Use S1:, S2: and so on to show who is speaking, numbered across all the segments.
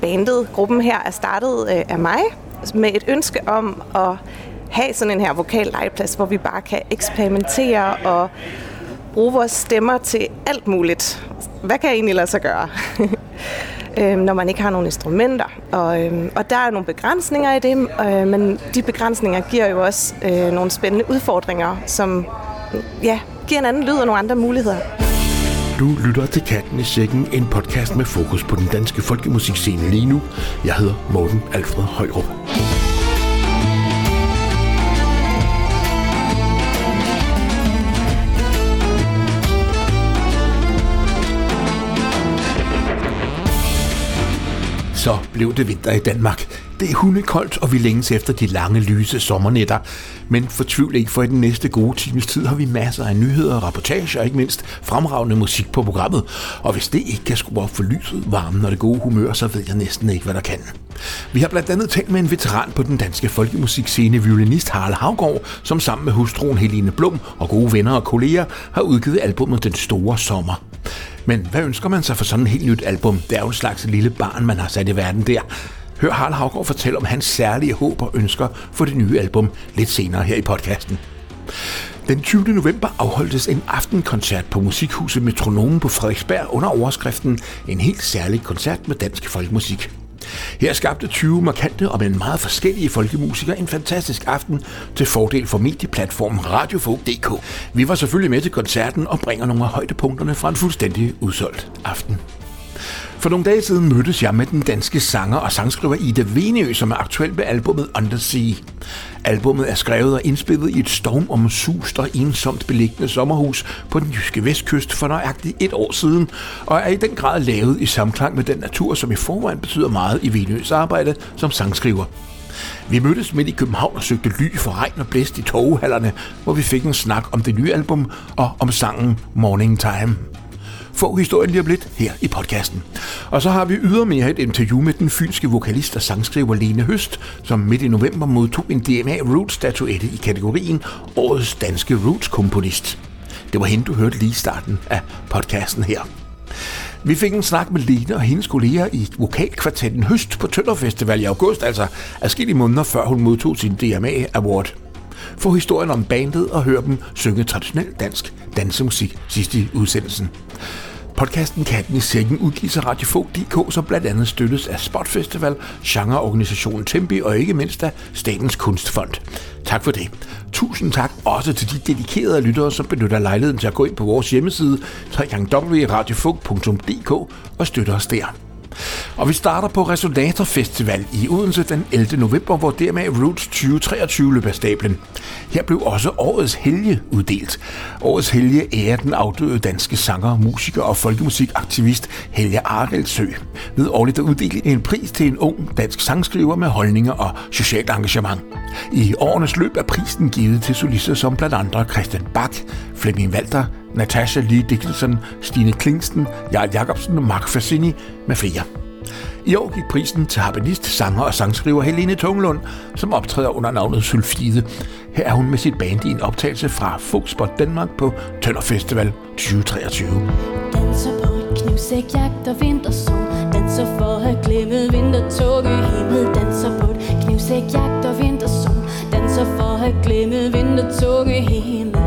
S1: bandet, gruppen her, er startet øh, af mig med et ønske om at have sådan en her vokal legeplads, hvor vi bare kan eksperimentere og bruge vores stemmer til alt muligt. Hvad kan jeg egentlig lade sig gøre? øh, når man ikke har nogen instrumenter. Og, øh, og der er nogle begrænsninger i det, øh, men de begrænsninger giver jo også øh, nogle spændende udfordringer, som ja, giver en anden lyd og nogle andre muligheder.
S2: Du lytter til Katten i Sækken, en podcast med fokus på den danske folkemusikscene lige nu. Jeg hedder Morten Alfred Højrup. Så blev det vinter i Danmark. Det er hundekoldt, og vi længes efter de lange, lyse sommernætter. Men fortvivl ikke, for i den næste gode times tid har vi masser af nyheder, rapportager og ikke mindst fremragende musik på programmet. Og hvis det ikke kan skrue op for lyset, varmen og det gode humør, så ved jeg næsten ikke, hvad der kan. Vi har blandt andet talt med en veteran på den danske folkemusikscene, violinist Harald Havgård, som sammen med hustruen Helene Blum og gode venner og kolleger har udgivet albumet Den Store Sommer. Men hvad ønsker man sig for sådan et helt nyt album? Det er jo en slags lille barn, man har sat i verden der. Hør Harald Havgård fortælle om hans særlige håb og ønsker for det nye album lidt senere her i podcasten. Den 20. november afholdtes en aftenkoncert på Musikhuset Metronomen på Frederiksberg under overskriften En helt særlig koncert med dansk folkemusik. Her skabte 20 markante og men meget forskellige folkemusikere en fantastisk aften til fordel for medieplatformen Radiofolk.dk. Vi var selvfølgelig med til koncerten og bringer nogle af højdepunkterne fra en fuldstændig udsolgt aften. For nogle dage siden mødtes jeg med den danske sanger og sangskriver Ida Venø, som er aktuel med albumet Undersea. Albummet er skrevet og indspillet i et stormomsust og ensomt beliggende sommerhus på den jyske vestkyst for nøjagtigt et år siden, og er i den grad lavet i samklang med den natur, som i forvejen betyder meget i Venøs arbejde som sangskriver. Vi mødtes midt i København og søgte ly for regn og blæst i toghallerne, hvor vi fik en snak om det nye album og om sangen Morning Time. Få historien lige om lidt her i podcasten. Og så har vi ydermere et interview med den fynske vokalist og sangskriver Lene Høst, som midt i november modtog en DMA Roots-statuette i kategorien Årets Danske Roots-komponist. Det var hende, du hørte lige i starten af podcasten her. Vi fik en snak med Lene og hendes kolleger i vokalkvartetten Høst på Tønder Festival i august, altså adskillige måneder før hun modtog sin DMA Award. Få historien om bandet og hør dem synge traditionel dansk dansemusik sidst i udsendelsen. Podcasten Katten i Sækken udgives af Radiofog.dk, som blandt andet støttes af Spotfestival, genreorganisationen Tempi og ikke mindst af Statens Kunstfond. Tak for det. Tusind tak også til de dedikerede lyttere, som benytter lejligheden til at gå ind på vores hjemmeside www.radiofog.dk og støtte os der. Og vi starter på Resonator Festival i Odense den 11. november, hvor dermed Roots 2023 løber stablen. Her blev også årets helge uddelt. Årets helge er den afdøde danske sanger, musiker og folkemusikaktivist Helge Areldsø. Ved årligt at uddele en pris til en ung dansk sangskriver med holdninger og socialt engagement. I årenes løb er prisen givet til solister som blandt andre Christian Bach, Flemming Walter, Natasha Lee Dickinson, Stine Klingsten, Jarl Jacobsen, Mark Fassini med flere. I år gik prisen til harpenist, sanger og sangskriver Helene Tunglund, som optræder under navnet Sylfide. Her er hun med sit band i en optagelse fra Fogspot Danmark på Tønder Festival 2023.
S3: Danser på et knivsæk, jagt og vintersol Danser for at glemme vintertog himmel Danser på et knivsæk, jagt og vintersol Danser for at glemme vintertog himmel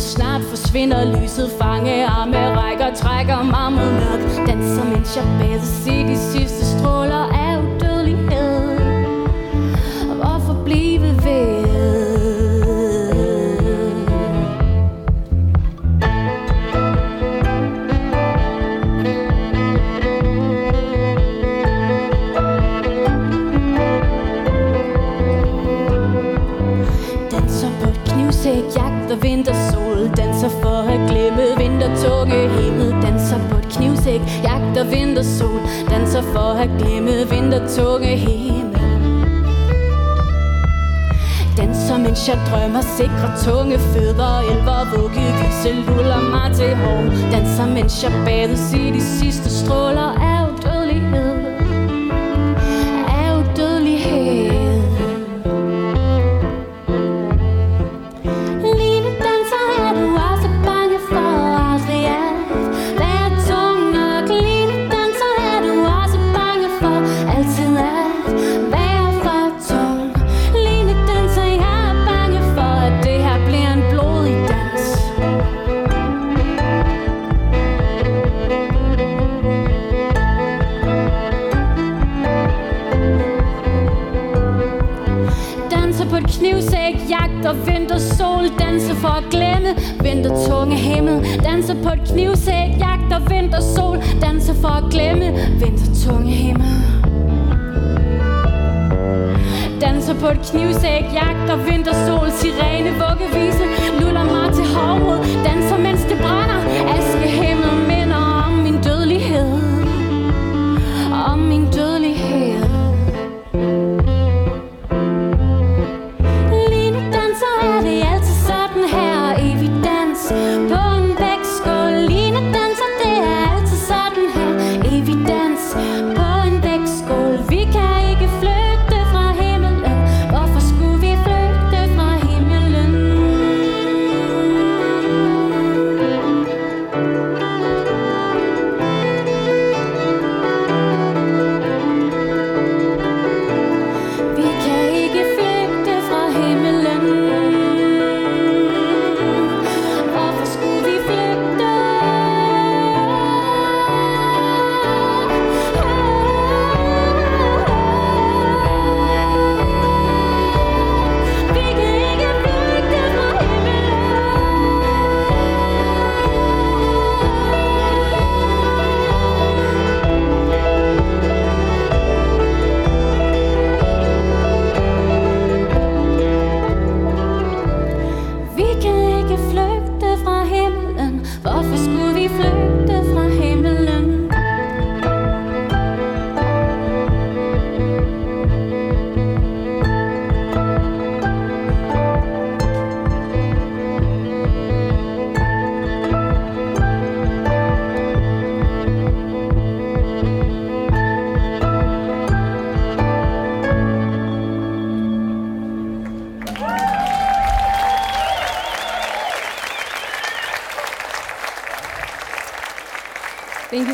S3: snart forsvinder lyset Fange arme rækker, trækker mig mod mørk. Danser mens jeg bades i de sidste stråler af udødelighed. Hvorfor blive ved? Danser smukke himmel Danser på et knivsæk, jagt og vintersol Danser for at glemme vintertunge himmel. Danser mens jeg drømmer sikre tunge fødder Elver vugge vise luller mig til hår Danser mens jeg bades i de sidste stråler af udødelighed.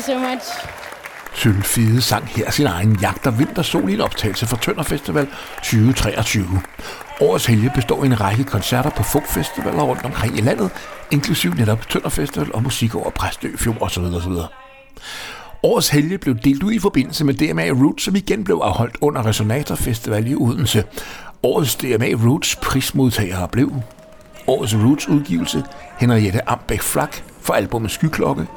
S3: So much.
S2: Sylfide sang her sin egen jagt og vintersol i en optagelse fra Tønder Festival 2023. Årets helge består af en række koncerter på folkfestivaler rundt omkring i landet, inklusiv netop Tønder Festival og musik over Præstø, Fjord osv. osv. Årets helge blev delt ud i forbindelse med DMA Roots, som igen blev afholdt under Resonator Festival i Odense. Årets DMA Roots prismodtagere blev Årets Roots udgivelse Henriette Ambæk Flak for albumet Skyklokke,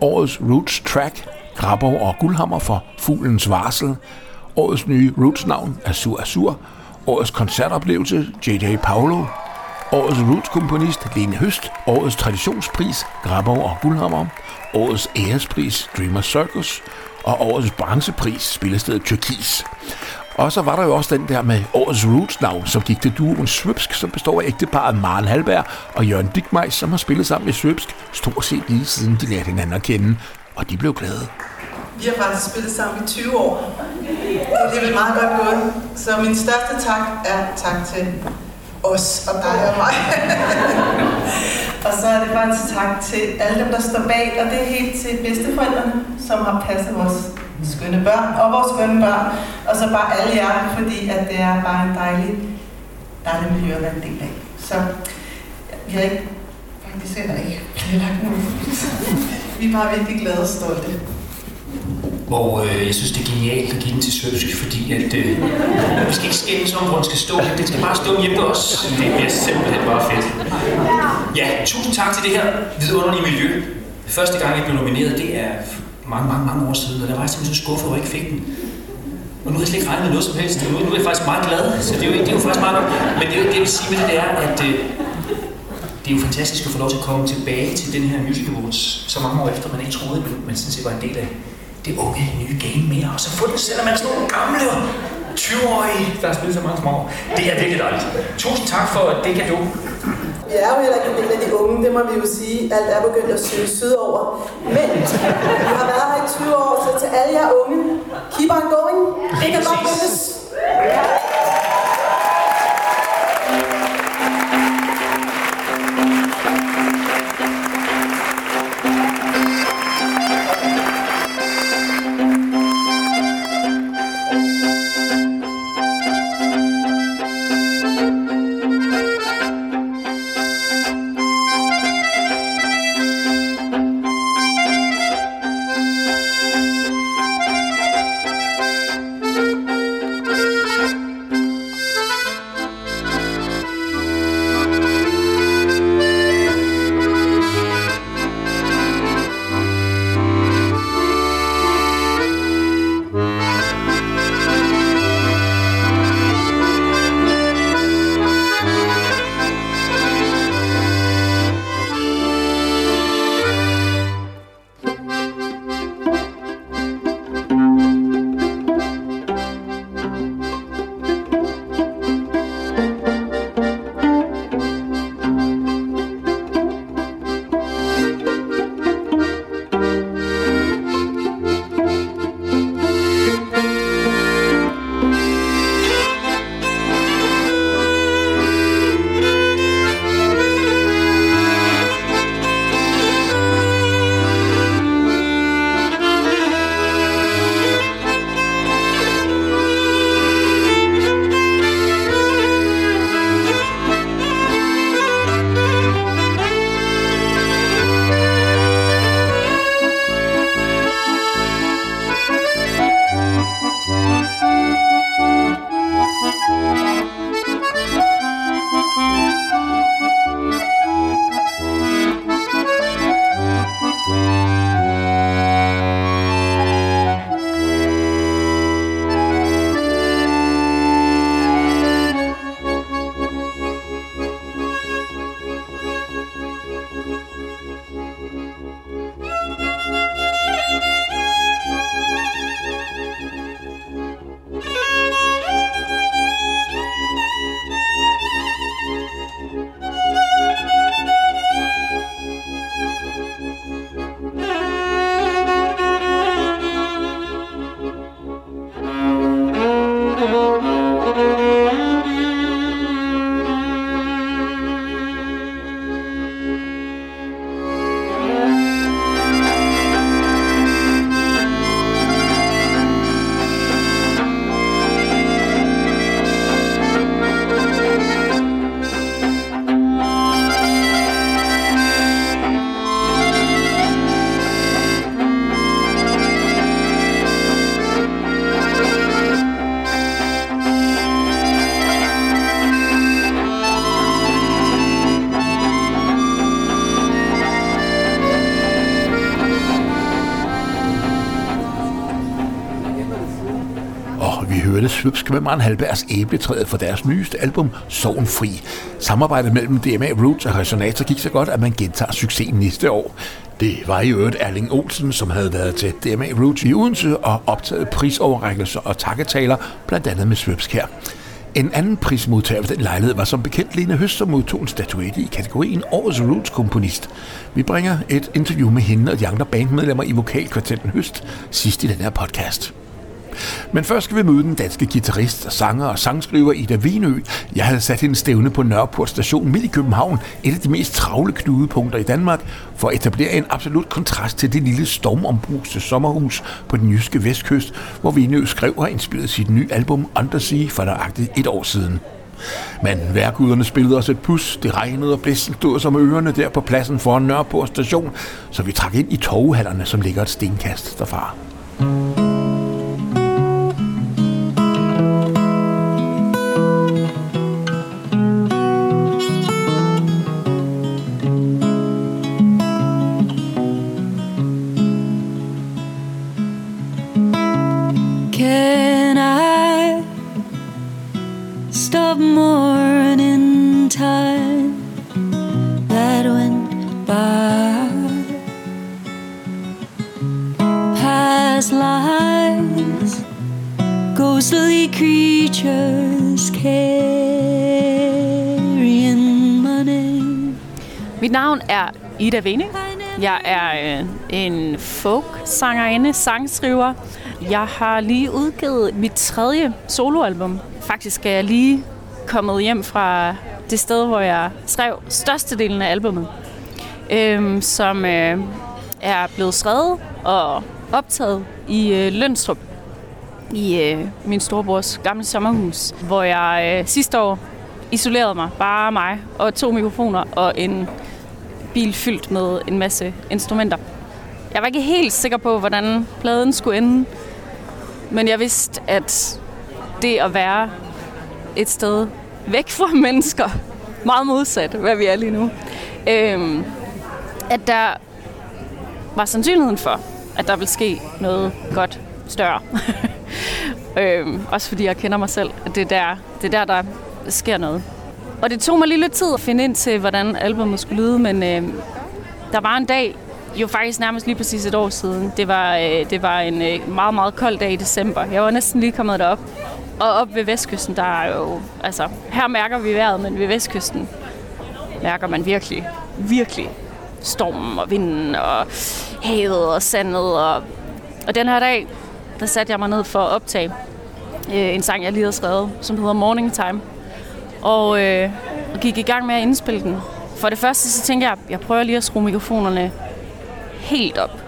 S2: Årets Roots Track Grabov og Guldhammer for Fuglens Varsel, Årets nye Roots navn Azur Azur, Årets koncertoplevelse J.J. Paolo, Årets Roots-komponist Lene Høst, Årets traditionspris Grabov og Guldhammer, Årets ærespris Dreamer Circus. Og Årets branchepris Spillestedet Tyrkis. Og så var der jo også den der med årets roots-navn, som gik til duoen Svøbsk, som består af ægteparet Maren Halberg og Jørgen Digmeiss, som har spillet sammen i Svøbsk stort set lige siden de lærte hinanden at kende. Og de blev glade.
S4: Vi har faktisk spillet sammen i 20 år. Det er vel meget godt gået. Så min største tak er tak til os og dig og mig. og så er det bare en tak til alle dem, der står bag, og det er helt til bedsteforældrene, som har passet os skønne børn og vores skønne børn. Og så bare alle jer, fordi at det er bare en dejlig, dejlig miljø at være en del af. Så vi har ikke, faktisk heller ikke planlagt nogen. vi er bare virkelig glade og stolte.
S5: Hvor øh, jeg synes, det er genialt at give den til Søbsk, fordi at, øh, vi skal ikke skændes om, hvor den skal stå. Den skal bare stå hjemme os. Det bliver simpelthen bare fedt. Ja, tusind tak til det her vidunderlige miljø. Første gang, jeg blev nomineret, det er mange, mange, mange år siden, og der var jeg simpelthen så skuffet over, at jeg ikke fik den. Og nu har jeg slet ikke regnet med noget som helst. Nu, nu er jeg faktisk meget glad, så det er jo, det er jo faktisk meget godt. Men det, det jeg vil sige med det, det er, at øh, det er jo fantastisk at få lov til at komme tilbage til den her Music awards, så mange år efter, man ikke troede, men man sådan set var en del af det unge nye game mere, og så få den, selvom man er sådan nogle gamle 20-årige, der har spillet så mange små år. Det er virkelig dejligt. Tusind tak for det kan
S4: vi er jo heller ikke en del af de unge, det må vi jo sige. Alt er begyndt at søge sydover. Men vi har været her i 20 år, så til alle jer unge, keep on going. Det kan godt lykkes.
S2: Hørte Svøbsk med Maren Halbergs æbletræet for deres nyeste album, Fri. Samarbejdet mellem DMA Roots og Resonator gik så godt, at man gentager succesen næste år. Det var i øvrigt Erling Olsen, som havde været til DMA Roots i Odense og optaget prisoverrækkelser og takketaler, blandt andet med Svøbskær. En anden prismodtager ved den lejlighed var som bekendt Lene Høst, som modtog en statuette i kategorien Årets Roots-komponist. Vi bringer et interview med hende og de andre bandmedlemmer i vokalkvartetten Høst sidst i den her podcast. Men først skal vi møde den danske guitarist, sanger og sangskriver Ida Davinø. Jeg havde sat hende stævne på Nørreport station midt i København, et af de mest travle knudepunkter i Danmark, for at etablere en absolut kontrast til det lille stormombruste sommerhus på den jyske vestkyst, hvor Vinø skrev og indspillede sit nye album Undersea for nøjagtigt et år siden. Men værkuderne spillede os et pus, det regnede og blæsten stod som ørerne der på pladsen foran Nørreport station, så vi trak ind i toghallerne, som ligger et stenkast derfra.
S6: Time that went by. Past lives, ghostly creatures carrying money.
S7: Mit navn er Ida Vening. Jeg er øh, en folk-sangerinde, sangskriver. Jeg har lige udgivet mit tredje soloalbum. Faktisk er jeg lige kommet hjem fra det sted, hvor jeg skrev størstedelen af albummet, øh, som øh, er blevet skrevet og optaget i øh, Lønstrup i øh, min storebrors gamle sommerhus, hvor jeg øh, sidste år isolerede mig, bare mig og to mikrofoner og en bil fyldt med en masse instrumenter. Jeg var ikke helt sikker på, hvordan pladen skulle ende, men jeg vidste, at det at være et sted væk fra mennesker, meget modsat, hvad vi er lige nu, øhm, at der var sandsynligheden for, at der ville ske noget godt større. øhm, også fordi jeg kender mig selv. At det er der, det er der, der sker noget. Og det tog mig lige lidt tid at finde ind til, hvordan albumet skulle lyde, men øh, der var en dag, jo faktisk nærmest lige præcis et år siden. Det var, øh, det var en øh, meget, meget kold dag i december. Jeg var næsten lige kommet derop. Og op ved vestkysten, der er jo... Altså, her mærker vi vejret, men ved vestkysten mærker man virkelig, virkelig stormen og vinden og havet og sandet. Og, og den her dag, der satte jeg mig ned for at optage øh, en sang, jeg lige havde skrevet, som hedder Morning Time og, øh, og gik i gang med at indspille den. For det første så tænkte jeg, jeg prøver lige at skrue mikrofonerne helt op.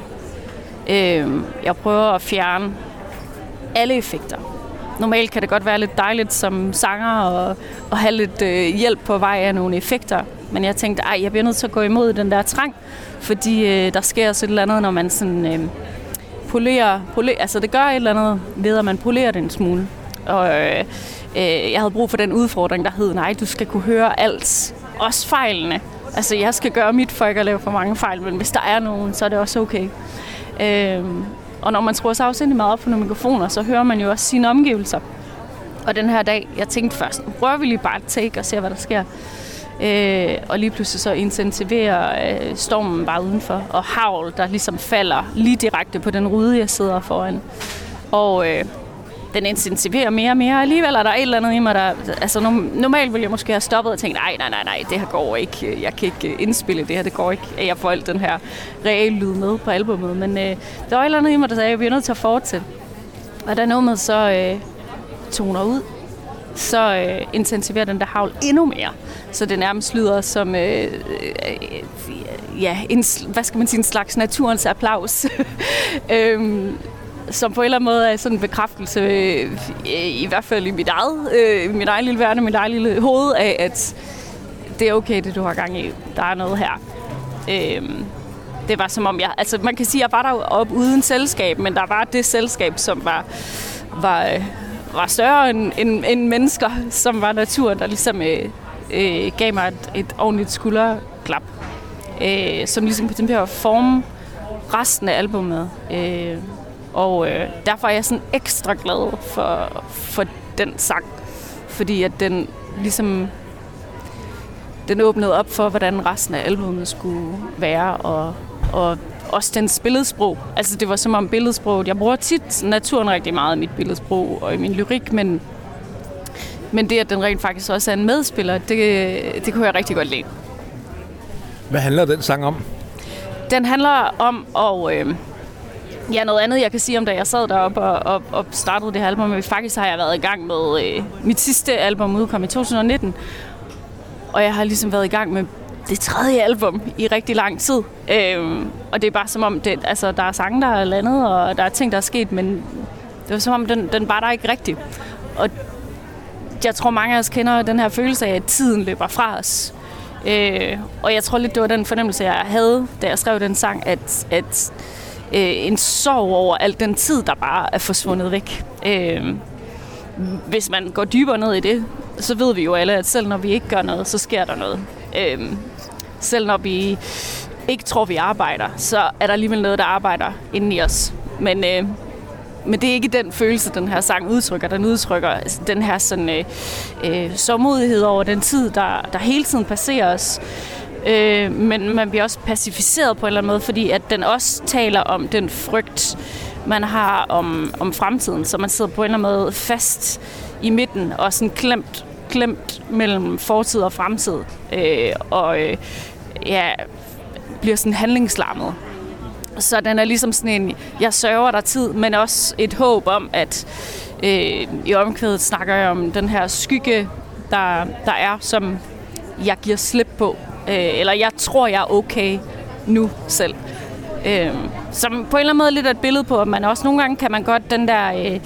S7: Øh, jeg prøver at fjerne alle effekter. Normalt kan det godt være lidt dejligt som sanger og, og have lidt øh, hjælp på vej af nogle effekter. Men jeg tænkte, ej, jeg bliver nødt til at gå imod den der trang, fordi øh, der sker også et eller andet, når man sådan øh, polerer, polerer, altså det gør et eller andet ved, at man polerer den en smule. Og øh, øh, jeg havde brug for den udfordring, der hed, nej, du skal kunne høre alt, også fejlene. Altså, jeg skal gøre mit for ikke at lave for mange fejl, men hvis der er nogen, så er det også okay. Øh, og når man tror sig afsindelig meget op for nogle mikrofoner, så hører man jo også sine omgivelser. Og den her dag, jeg tænkte først, nu prøver vi lige bare et take og ser, hvad der sker. Øh, og lige pludselig så intensiverer øh, stormen bare udenfor, og havl, der ligesom falder lige direkte på den rude, jeg sidder foran. Og øh, den intensiverer mere og mere. Alligevel er der et eller andet i mig, der... Altså, normalt ville jeg måske have stoppet og tænkt, nej, nej, nej, nej, det her går ikke. Jeg kan ikke øh, indspille det her, det går ikke. Jeg får alt den her real lyd med på albumet. Men øh, der var et eller andet i mig, der sagde, at jeg bliver nødt til at fortsætte. Og da nummeret så øh, toner ud, så øh, intensiverer den der havl endnu mere. Så det nærmest lyder som øh, øh, ja, en, hvad skal man sige, en slags naturens applaus. øhm, som på en eller anden måde er sådan en bekræftelse, øh, i hvert fald i mit eget, øh, mit eget lille verden, mit eget lille hoved, af at det er okay, det du har gang i. Der er noget her. Øh, det var som om jeg, altså man kan sige, at jeg var der op uden selskab, men der var det selskab, som var, var, øh, var større end, end, end mennesker, som var naturen, der ligesom øh, øh, gav mig et, et ordentligt skulderklap, øh, som ligesom på den her form resten af albumet. Øh, og øh, derfor er jeg sådan ekstra glad for, for den sang. Fordi at den ligesom den åbnede op for, hvordan resten af albumet skulle være, og, og også den billedsprog. Altså det var som om billedsproget, jeg bruger tit naturen rigtig meget i mit billedsprog og i min lyrik, men, men det, at den rent faktisk også er en medspiller, det, det kunne jeg rigtig godt lide.
S2: Hvad handler den sang om?
S7: Den handler om at... Øh, ja, noget andet, jeg kan sige om, da jeg sad deroppe og, og, og startede det her album. Men faktisk har jeg været i gang med... Øh, mit sidste album udkom i 2019. Og jeg har ligesom været i gang med det tredje album i rigtig lang tid. Øhm, og det er bare som om, det, altså, der er sange, der er landet, og der er ting, der er sket, men det var som om, den, den var der ikke rigtig. Og jeg tror, mange af os kender den her følelse af, at tiden løber fra os. Øh, og jeg tror lidt, det var den fornemmelse, jeg havde, da jeg skrev den sang, at, at øh, en sorg over al den tid, der bare er forsvundet væk. Øh, hvis man går dybere ned i det, så ved vi jo alle, at selv når vi ikke gør noget, så sker der noget. Øh, selv når vi ikke tror, vi arbejder, så er der alligevel noget, der arbejder inde i os. Men, øh, men det er ikke den følelse, den her sang udtrykker. Den udtrykker den her sådan, øh, øh, sårmodighed over den tid, der, der hele tiden passerer os. Øh, men man bliver også pacificeret på en eller anden måde, fordi at den også taler om den frygt, man har om, om fremtiden. Så man sidder på en eller anden måde fast i midten og sådan klemt, klemt mellem fortid og fremtid. Øh, og øh, ja, bliver sådan handlingslammet. Så den er ligesom sådan en, jeg sørger der tid, men også et håb om, at øh, i omkvædet snakker jeg om den her skygge, der, der er, som jeg giver slip på. Øh, eller jeg tror, jeg er okay nu selv. Øh, som på en eller anden måde lidt et billede på, at man også nogle gange kan man godt den der... Øh,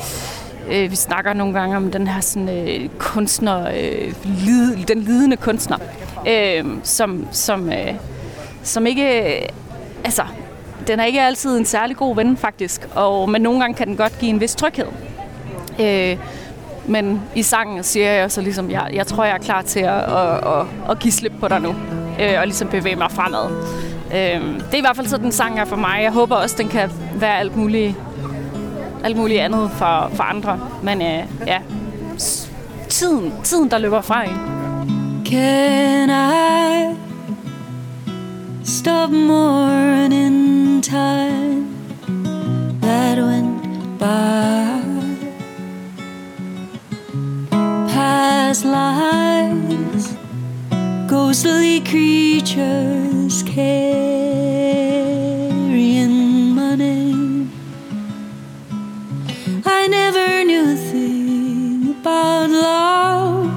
S7: øh, vi snakker nogle gange om den her sådan, øh, kunstner, øh, lid, den lidende kunstner, øh, som, som, øh, som ikke... Øh, altså, den er ikke altid en særlig god ven, faktisk. Og, men nogle gange kan den godt give en vis tryghed. Øh, men i sangen siger jeg så ligesom, jeg, jeg tror, jeg er klar til at, at, at, at give slip på dig nu. Øh, og ligesom bevæge mig fremad. Øh, det er i hvert fald sådan, den sang er for mig. Jeg håber også, den kan være alt muligt, alt muligt andet for, for andre. Men øh, ja, tiden, tiden, der løber fra en.
S6: Can I stop morning time that went by? Past lives, ghostly creatures carrying money. I never knew a thing about love.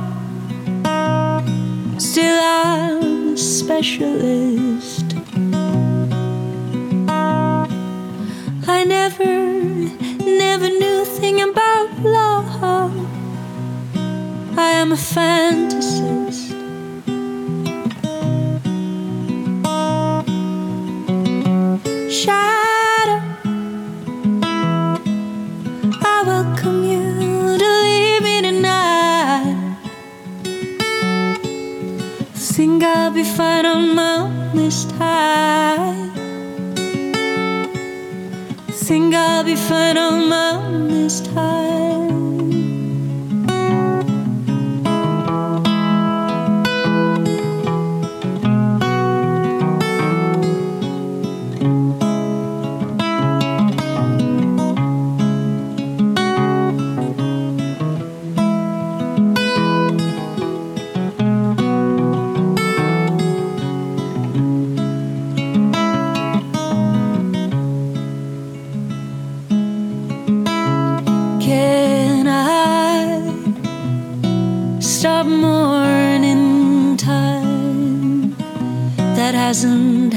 S6: Still, I'm a specialist. I never, never knew a thing about love. I am a fantasist. Shadow, I welcome you to leave me tonight. Think I'll be fine on my own this time. Think I'll be fine on my own this time.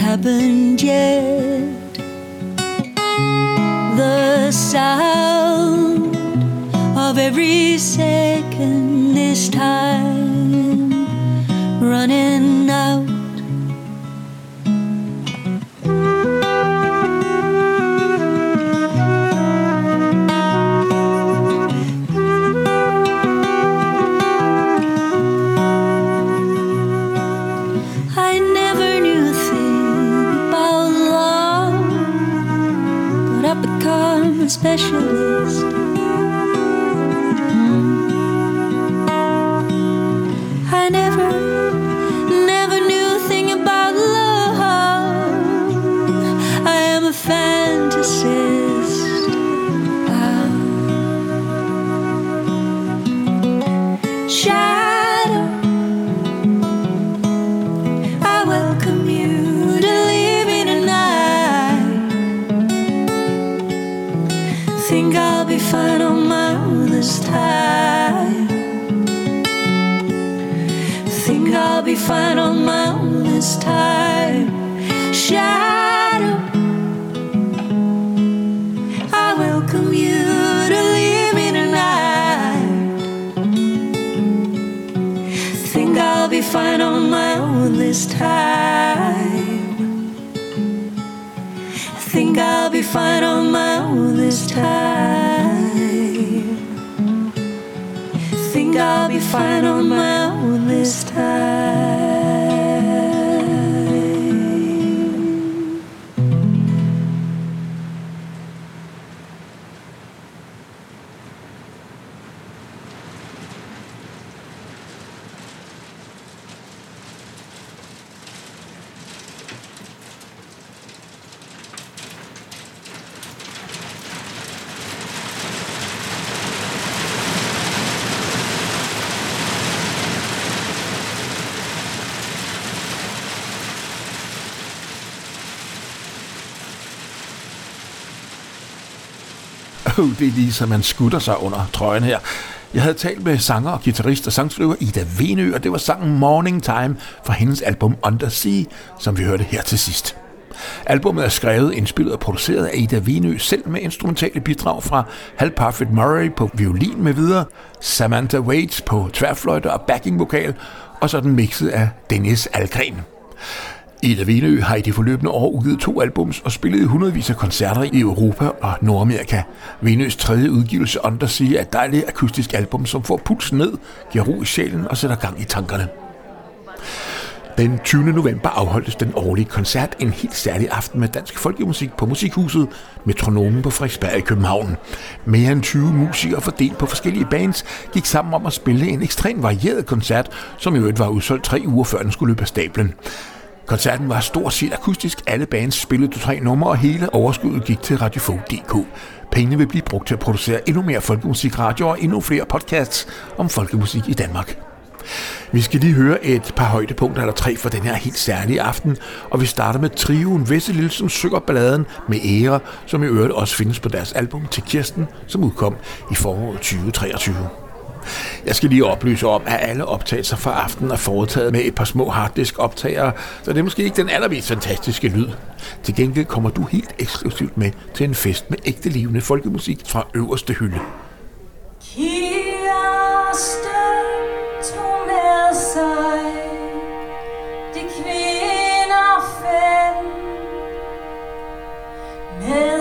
S6: Happened yet. The sound of every second Think I'll be fine on my own this time.
S2: Oh, lige så man skutter sig under trøjen her. Jeg havde talt med sanger og guitarist og sangskriver Ida Venø, og det var sangen Morning Time fra hendes album Under Sea, som vi hørte her til sidst. Albummet er skrevet, indspillet og produceret af Ida Venø selv med instrumentale bidrag fra Hal Parfit Murray på violin med videre, Samantha Waits på tværfløjte og backingvokal, og så den mixet af Dennis Algren. Ida Venø har i de forløbende år udgivet to albums og spillet i hundredvis af koncerter i Europa og Nordamerika. Venøs tredje udgivelse Undersea er et dejligt akustisk album, som får pulsen ned, giver ro i sjælen og sætter gang i tankerne. Den 20. november afholdtes den årlige koncert en helt særlig aften med dansk folkemusik på Musikhuset Metronomen på Frederiksberg i København. Mere end 20 musikere fordelt på forskellige bands gik sammen om at spille en ekstremt varieret koncert, som i øvrigt var udsolgt tre uger før den skulle løbe af stablen. Koncerten var stort set akustisk. Alle bands spillede to tre numre, og hele overskuddet gik til Radiofog.dk. Pengene vil blive brugt til at producere endnu mere folkemusikradio og endnu flere podcasts om folkemusik i Danmark. Vi skal lige høre et par højdepunkter eller tre for den her helt særlige aften, og vi starter med trioen Vesselil, som synger balladen med ære, som i øvrigt også findes på deres album til Kirsten, som udkom i foråret 2023. Jeg skal lige oplyse om, at alle optagelser fra aftenen er foretaget med et par små harddisk optagere, så det er måske ikke den allermest fantastiske lyd. Til gengæld kommer du helt eksklusivt med til en fest med ægte levende folkemusik fra øverste hylde.
S6: Kirsten tog med sig de kvinder fem med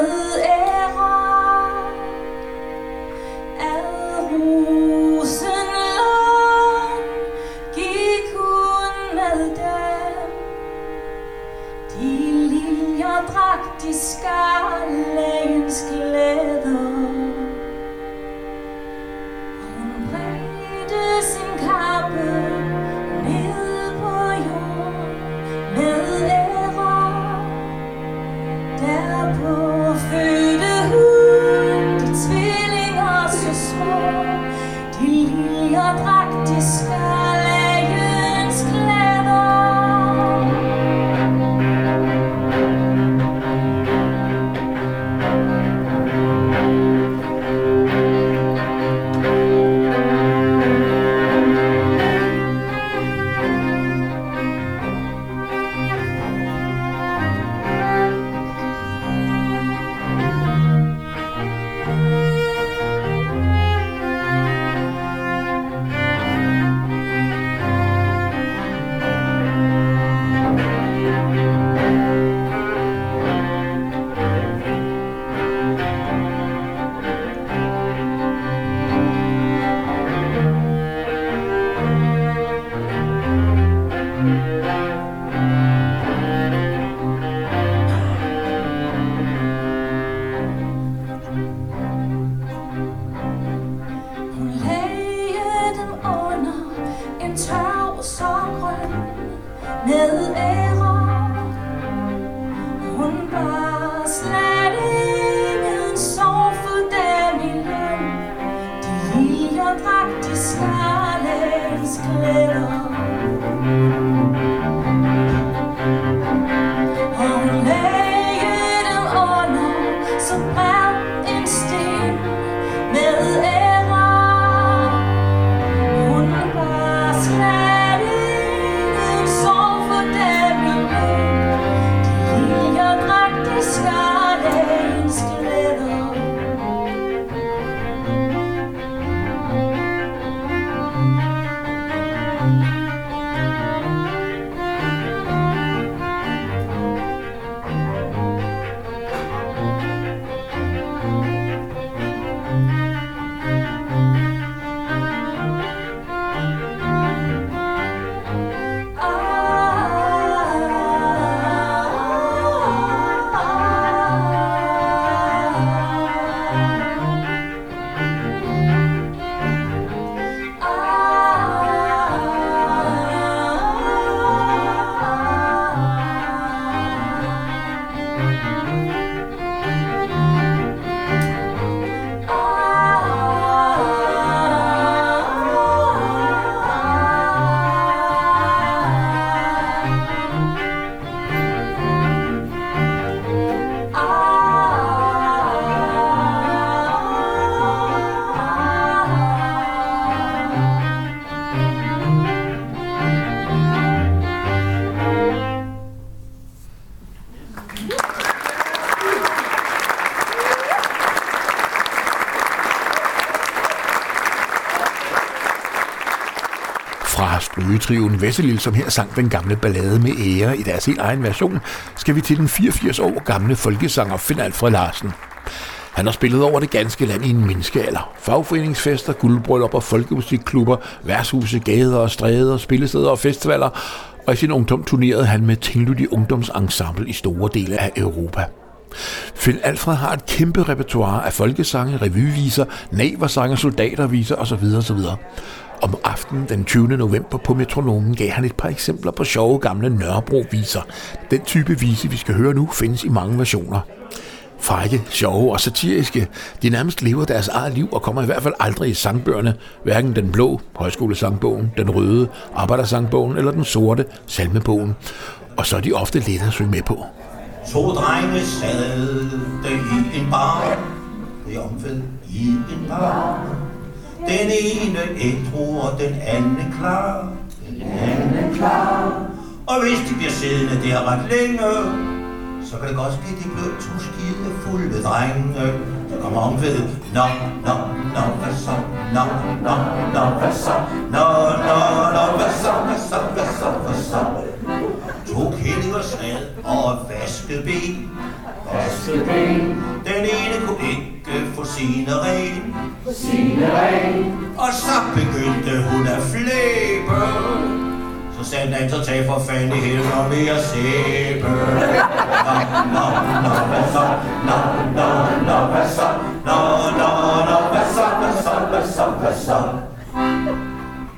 S2: trioen Vesselil, som her sang den gamle ballade med ære i deres helt egen version, skal vi til den 84 år gamle folkesanger Finn Alfred Larsen. Han har spillet over det ganske land i en menneskealder. Fagforeningsfester, guldbryllupper, folkemusikklubber, værtshuse, gader og stræder, spillesteder og festivaler, og i sin ungdom turnerede han med Tinglydig Ungdomsensemble i store dele af Europa. Finn Alfred har et kæmpe repertoire af folkesange, revyviser, naversange, soldaterviser osv. osv aften den 20. november på Metronomen gav han et par eksempler på sjove gamle Nørrebro-viser. Den type vise, vi skal høre nu, findes i mange versioner. Frække, sjove og satiriske. De nærmest lever deres eget liv og kommer i hvert fald aldrig i sangbøgerne. Hverken den blå, højskolesangbogen, den røde, arbejdersangbogen eller den sorte, salmebogen. Og så er de ofte let at synge med på.
S8: To drenge sad i en bar, det omfed i en bar. Den ene ædru og den anden klar. Den anden klar. Og hvis de bliver siddende der ret længe, så kan det godt ske, at de bliver to skide fulde drenge. Så kommer om ved, nå, nå, nå, hvad så, nå, nå, nå, hvad så, nå, nå, nå, hvad så, hvad så, hvad så, hvad så. To kællinger sad og vaskede ben. Vaskede ben sine ren. Få sine ren. Og så begyndte hun at flæbe. Så sagde den så tag for fanden i hele og mere sæbe. Nå, nå, nå, hvad så? Nå, nå, nå, hvad så? Nå, nå, nå, hvad så, hvad så, hvad så, hvad så?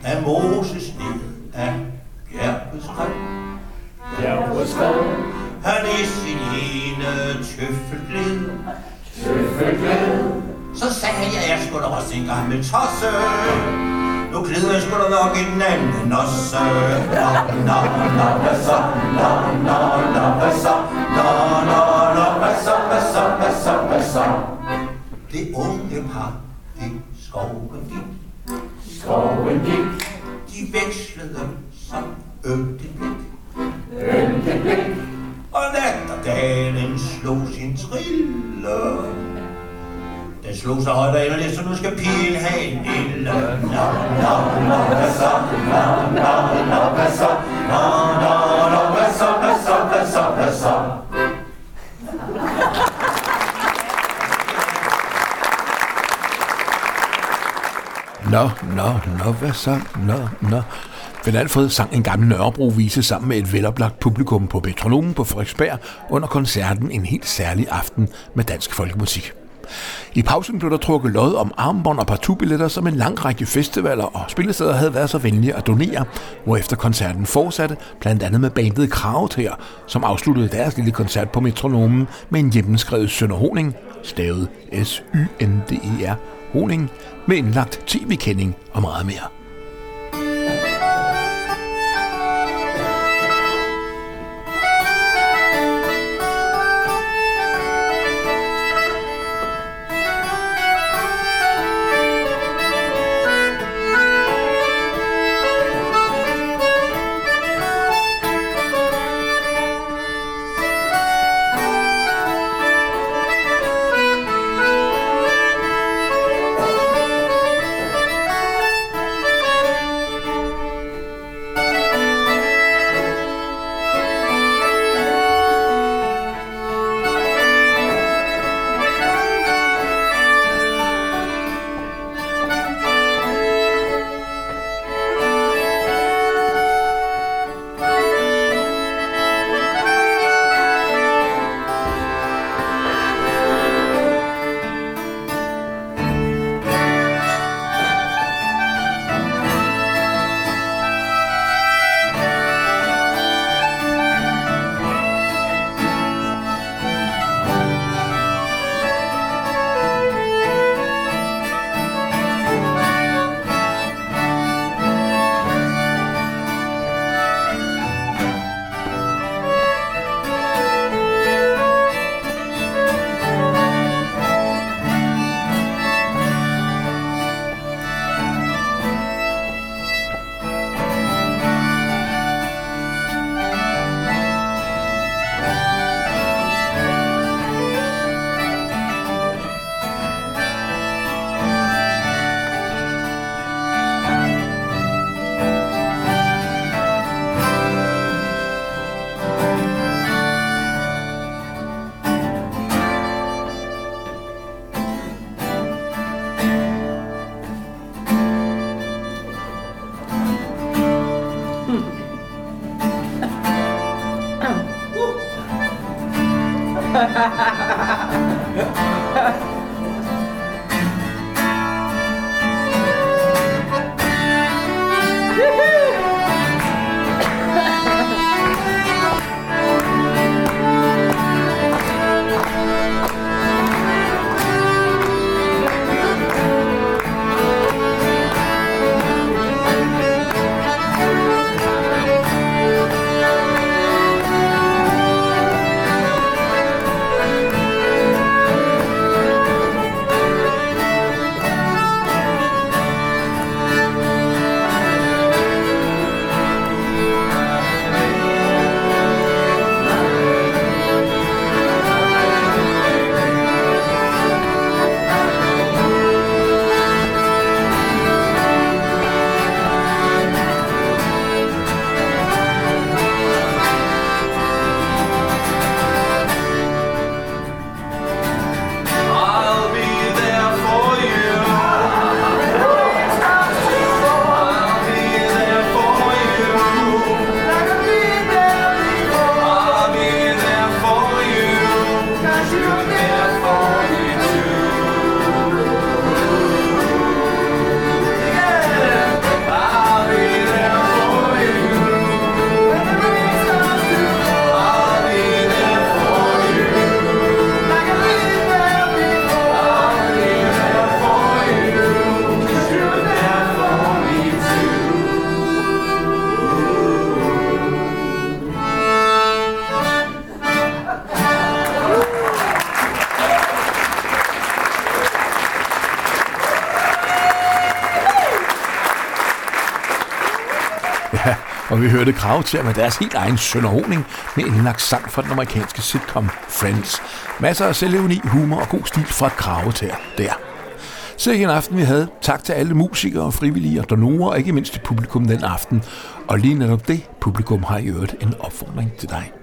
S8: Da Moses en gammel tosse. Nu glæder jeg sgu da nok en anden også. Nå, nå, nå, hvad så? Nå, nå, nå, hvad så? Nå, nå, nå, hvad så, hvad så, hvad så, hvad så? Det unge par, det skoven gik. Skoven gik. De vekslede som ømte blik. Ømte blik. Og nattergalen slog sin trille. Den slog sig højt og inderligt, så nu skal pigen have en lille. Nå, nå, nå, hvad så? Nå, nå, nå, hvad så? Nå, nå, nå, hvad så, hvad så, hvad så, hvad så?
S2: Nå, nå, nå, hvad så? Nå, nå. Finn Alfred sang en gammel Nørrebro-vise sammen med et veloplagt publikum på Petronomen på Frederiksberg under koncerten en helt særlig aften med dansk folkemusik. I pausen blev der trukket lod om armbånd og partubilletter, som en lang række festivaler og spillesteder havde været så venlige at donere, hvorefter koncerten fortsatte, blandt andet med bandet Kravet her, som afsluttede deres lille koncert på Metronomen med en hjemmeskrevet Sønder Honing, stavet S-Y-N-D-E-R, Honing, med indlagt tv-kending og meget mere. Og vi hørte krav til med deres helt egen sønderhoning med en lagt sang fra den amerikanske sitcom Friends. Masser af selvironi, humor og god stil fra Krave til der. Sikke en aften vi havde. Tak til alle musikere og frivillige og donorer, og ikke mindst til publikum den aften. Og lige netop det publikum har i øvrigt en opfordring til dig.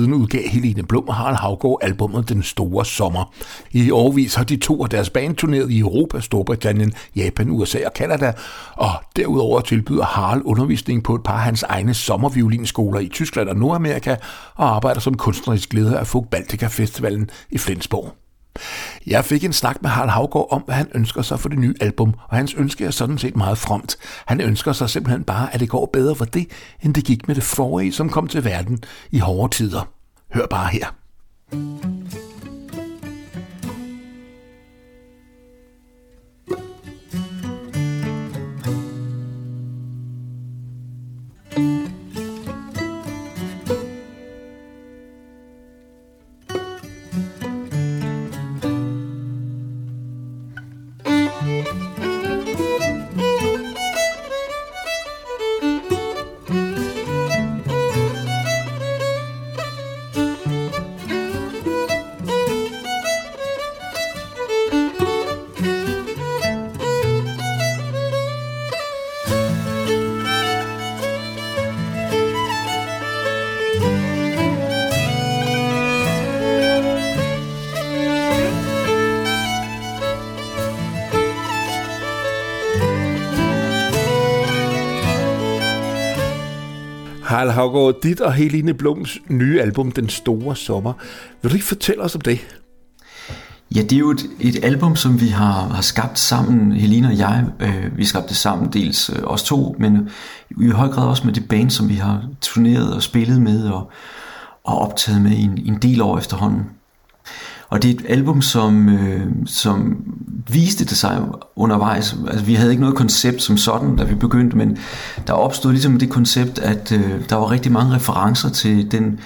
S2: Siden udgav Helene Blum og Harald Havgaard albumet Den Store Sommer. I årvis har de to af deres band turneret i Europa, Storbritannien, Japan, USA og Kanada, og derudover tilbyder Harald undervisning på et par af hans egne sommerviolinskoler i Tyskland og Nordamerika, og arbejder som kunstnerisk leder af Folk Baltica Festivalen i Flensborg. Jeg fik en snak med Harald Havgård om, hvad han ønsker sig for det nye album, og hans ønske er sådan set meget fromt. Han ønsker sig simpelthen bare, at det går bedre for det, end det gik med det forrige, som kom til verden i hårde tider. Hør bare her. Harald Havgaard, dit og Helene Blums nye album, Den Store Sommer. Vil du ikke fortælle os om det?
S9: Ja, det er jo et, et album, som vi har, har skabt sammen, Helene og jeg. Øh, vi skabte det sammen, dels øh, os to, men i høj grad også med det band, som vi har turneret og spillet med og, og optaget med i en, en del år efterhånden. Og det er et album, som, øh, som viste det sig undervejs. Altså, vi havde ikke noget koncept som sådan, da vi begyndte, men der opstod ligesom det koncept, at øh, der var rigtig mange referencer til den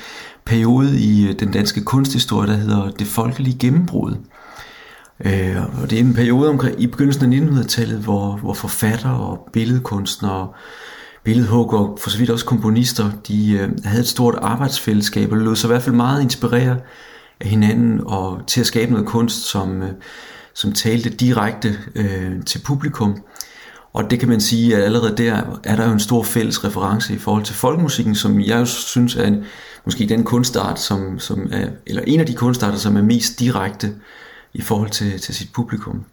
S9: periode i øh, den danske kunsthistorie, der hedder det folkelige gennembrud. Øh, og det er en periode omkring, i begyndelsen af 1900-tallet, hvor, hvor forfattere og billedkunstnere, billedhugger og for så vidt også komponister, de øh, havde et stort arbejdsfællesskab, og lød sig i hvert fald meget inspirere af hinanden og til at skabe noget kunst, som, øh, som talte direkte øh, til publikum. Og det kan man sige, at allerede der er der jo en stor fælles reference i forhold til folkemusikken, som jeg jo synes er en, måske den kunstart, som, som er, eller en af de kunstarter, som er mest direkte i forhold til, til sit publikum.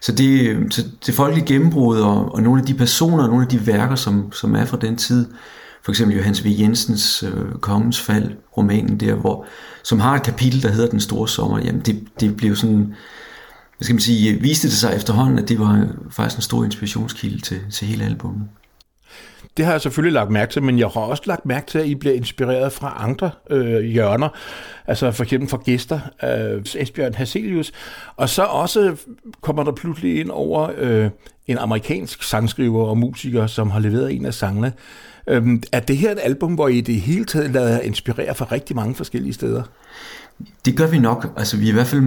S9: Så det, så det folkelige gennembrud og, og nogle af de personer, nogle af de værker, som, som er fra den tid, for eksempel Johannes V. Jensens øh, Kongens Fald, romanen der, hvor, som har et kapitel, der hedder Den Store Sommer, jamen det, det blev sådan, hvad skal man sige, viste det sig efterhånden, at det var faktisk en stor inspirationskilde til, til hele albummet.
S2: Det har jeg selvfølgelig lagt mærke til, men jeg har også lagt mærke til, at I bliver inspireret fra andre øh, hjørner. Altså for eksempel fra gæster, øh, Esbjørn Haselius. Og så også kommer der pludselig ind over øh, en amerikansk sangskriver og musiker, som har leveret en af sangene. Øh, er det her et album, hvor I det hele taget lader inspirere fra rigtig mange forskellige steder?
S9: Det gør vi nok. Altså, vi er i hvert fald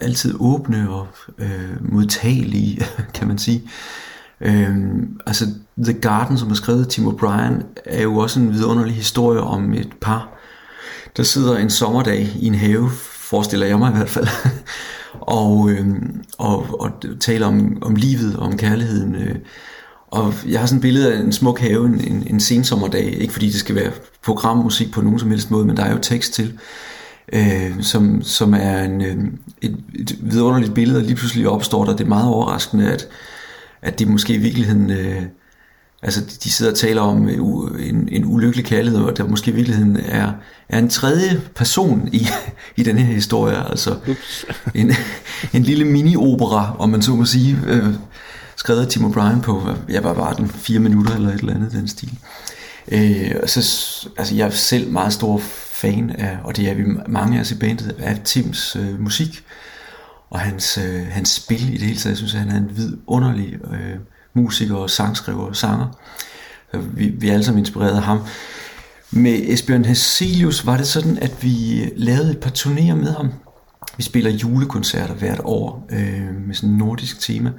S9: altid åbne og øh, modtagelige, kan man sige. Øhm, altså The Garden, som er skrevet af Tim O'Brien, er jo også en vidunderlig historie om et par, der sidder en sommerdag i en have, forestiller jeg mig i hvert fald, og, øhm, og, og taler om, om livet og om kærligheden. Øh. Og jeg har sådan et billede af en smuk have en, en, en sensommerdag, ikke fordi det skal være programmusik på nogen som helst måde, men der er jo tekst til, øh, som, som er en, øh, et, et vidunderligt billede, og lige pludselig opstår der det meget overraskende, at at det måske i virkeligheden, øh, altså de sidder og taler om en, en ulykkelig kærlighed, og der måske i virkeligheden er, er en tredje person i, i den her historie, altså en, en lille mini-opera, om man så må sige, øh, skrevet af Tim O'Brien på, jeg var bare den fire minutter eller et eller andet den stil. Øh, og så, altså jeg er selv meget stor fan af, og det er vi mange af os i bandet, af Tims øh, musik og hans, øh, hans spil i det hele taget. Jeg synes, at han er en vidunderlig øh, musiker og sangskriver og sanger. Øh, vi, vi er alle sammen inspireret af ham. Med Esbjørn Heselius var det sådan, at vi lavede et par turnéer med ham. Vi spiller julekoncerter hvert år øh, med sådan en nordisk tema.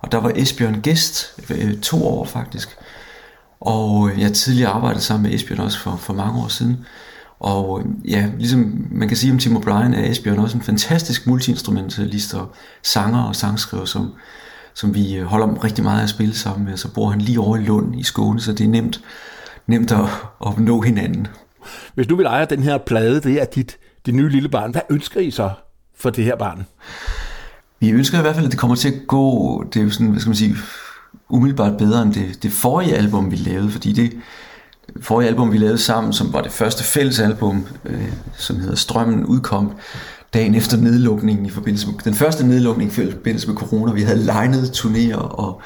S9: Og der var Esbjørn gæst øh, to år faktisk. Og øh, jeg tidligere arbejdet sammen med Esbjørn også for, for mange år siden. Og øh, ja, ligesom man kan sige om Tim O'Brien, er Esbjørn også en fantastisk multiinstrumentalist og sanger og sangskriver, som, som vi holder rigtig meget af at spille sammen med. Så bor han lige over i Lund i Skåne, så det er nemt, nemt at, at nå hinanden.
S2: Hvis du vil eje den her plade, det er dit, dit nye lille barn. Hvad ønsker I så for det her barn?
S9: Vi ønsker i hvert fald, at det kommer til at gå, det er jo sådan, hvad skal man sige, umiddelbart bedre end det, det forrige album, vi lavede, fordi det, forrige album, vi lavede sammen, som var det første fælles album, øh, som hedder Strømmen, udkom dagen efter nedlukningen i forbindelse med, den første nedlukning i forbindelse med corona. Vi havde legnet turnéer og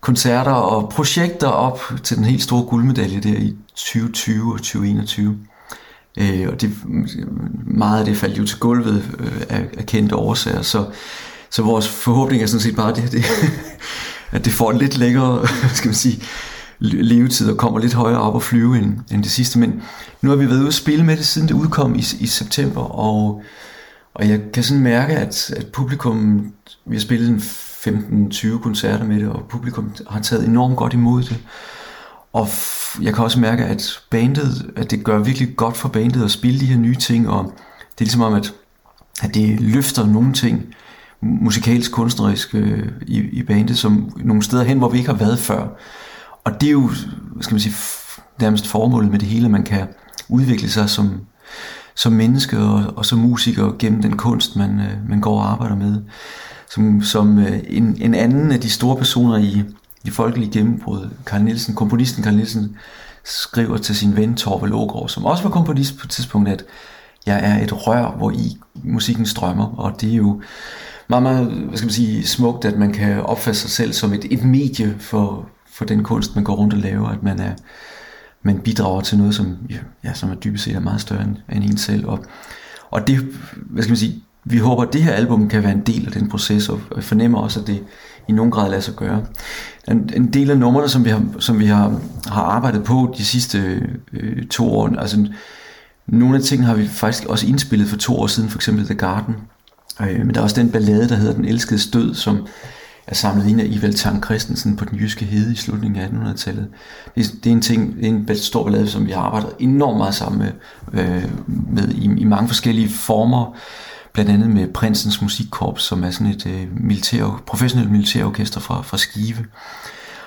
S9: koncerter og projekter op til den helt store guldmedalje der i 2020 og 2021. Øh, og det, meget af det faldt jo til gulvet øh, af, af kendte årsager, så, så vores forhåbning er sådan set bare, det, det, at det får en lidt længere, skal man sige, levetid og kommer lidt højere op og flyve end, end det sidste. Men nu har vi været ude at spille med det, siden det udkom i, i september, og, og jeg kan sådan mærke, at, at publikum, vi har spillet en 15-20 koncerter med det, og publikum har taget enormt godt imod det. Og jeg kan også mærke, at bandet, at det gør virkelig godt for bandet at spille de her nye ting, og det er ligesom om, at, at det løfter nogle ting musikalsk, kunstnerisk øh, i, i bandet, som nogle steder hen, hvor vi ikke har været før. Og det er jo, skal man sige, nærmest formålet med det hele, at man kan udvikle sig som, som menneske og, og som musiker gennem den kunst, man, øh, man går og arbejder med. Som, som øh, en, en anden af de store personer i, det folkelige gennembrud, Karl Nielsen, komponisten Karl Nielsen, skriver til sin ven Torvald Ågaard, som også var komponist på et tidspunkt, at jeg er et rør, hvor i musikken strømmer, og det er jo meget, meget hvad skal man sige, smukt, at man kan opfatte sig selv som et, et medie for, for den kunst, man går rundt og laver, at man er man bidrager til noget, som, ja, som er dybest set er meget større end, end en selv. Og, og det, hvad skal man sige, vi håber, at det her album kan være en del af den proces, og jeg fornemmer også, at det i nogen grad lader sig gøre. En, en del af numrene, som vi har, som vi har, har arbejdet på de sidste øh, to år, altså nogle af tingene har vi faktisk også indspillet for to år siden, for eksempel The Garden. Øh, men der er også den ballade, der hedder Den Elskede Stød, som er samlet ind af Ivel Tang Christensen på den jyske hede i slutningen af 1800-tallet. Det, det er en ting, det er en stor ballade, som vi har arbejdet enormt meget sammen med, øh, med i, i mange forskellige former, blandt andet med Prinsens Musikkorps, som er sådan et øh, militær, professionelt militærorkester fra, fra Skive.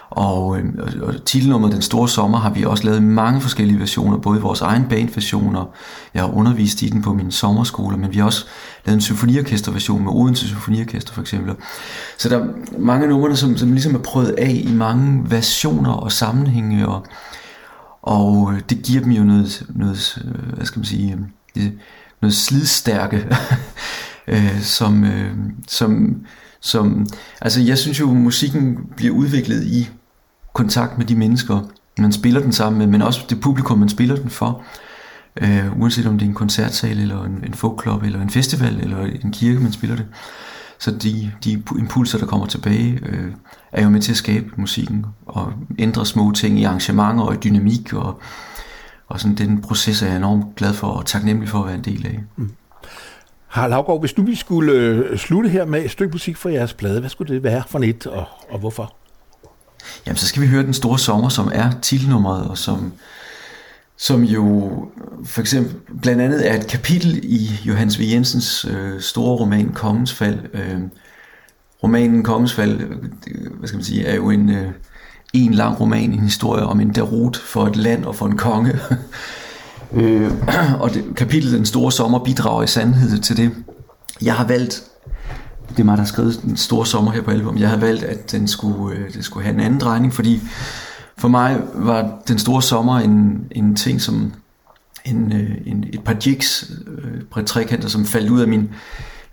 S9: Og, øh, og titelnummeret Den Store Sommer har vi også lavet mange forskellige versioner, både i vores egen bandversioner, jeg har undervist i den på min sommerskole, men vi har også lavet en symfoniorkesterversion med Odense Symfoniorkester for eksempel. Så der er mange numre, som, som ligesom er prøvet af i mange versioner og sammenhænge, og, og øh, det giver dem jo noget, noget øh, hvad skal man sige, det, noget slidstærke, øh, som, øh, som, som, altså jeg synes jo, at musikken bliver udviklet i kontakt med de mennesker, man spiller den sammen med, men også det publikum, man spiller den for. Øh, uanset om det er en koncertsal, eller en, en folkklub, eller en festival, eller en kirke, man spiller det. Så de, de impulser, der kommer tilbage, øh, er jo med til at skabe musikken, og ændre små ting i arrangementer og i dynamik, og, og sådan den proces er jeg enormt glad for, og taknemmelig for at være en del af. Mm.
S2: Harald Havgaard, hvis nu vi skulle øh, slutte her med et stykke musik fra jeres plade, hvad skulle det være for et, og, og hvorfor?
S9: Jamen, så skal vi høre Den Store Sommer, som er titelnummeret, og som, som jo for eksempel blandt andet er et kapitel i Johannes V. Jensens øh, store roman Kongens Fald. Øh, romanen Kongens Fald, øh, hvad skal man sige, er jo en, øh, en lang roman, en historie om en derut for et land og for en konge. øh, og det, kapitlet Den Store Sommer bidrager i sandhed til det. Jeg har valgt det er mig, der har skrevet den store sommer her på album. Jeg har valgt, at den skulle, øh, det skulle have en anden drejning, fordi for mig var den store sommer en, en ting som en, øh, en, et par jigs, et par trekanter, som faldt ud af min,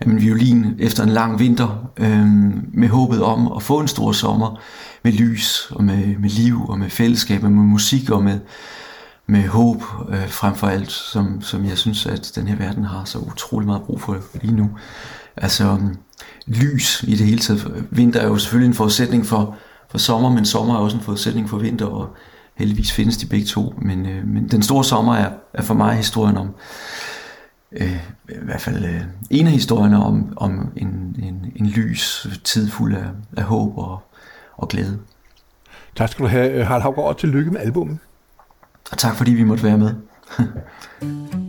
S9: min violin efter en lang vinter. Øh, med håbet om at få en stor sommer med lys og med, med liv og med fællesskab og med musik og med, med håb øh, frem for alt, som, som jeg synes, at den her verden har så utrolig meget brug for lige nu. Altså øhm, lys i det hele taget. Vinter er jo selvfølgelig en forudsætning for, for sommer, men sommer er også en forudsætning for vinter, og heldigvis findes de begge to. Men, øh, men den store sommer er, er for mig historien om, øh, i hvert fald øh, en af historierne om, om en, en, en lys tid fuld af, af håb og, og glæde.
S2: Tak skal du have, Harald Havgaard, og tillykke med albumet.
S9: Og tak fordi vi måtte være med.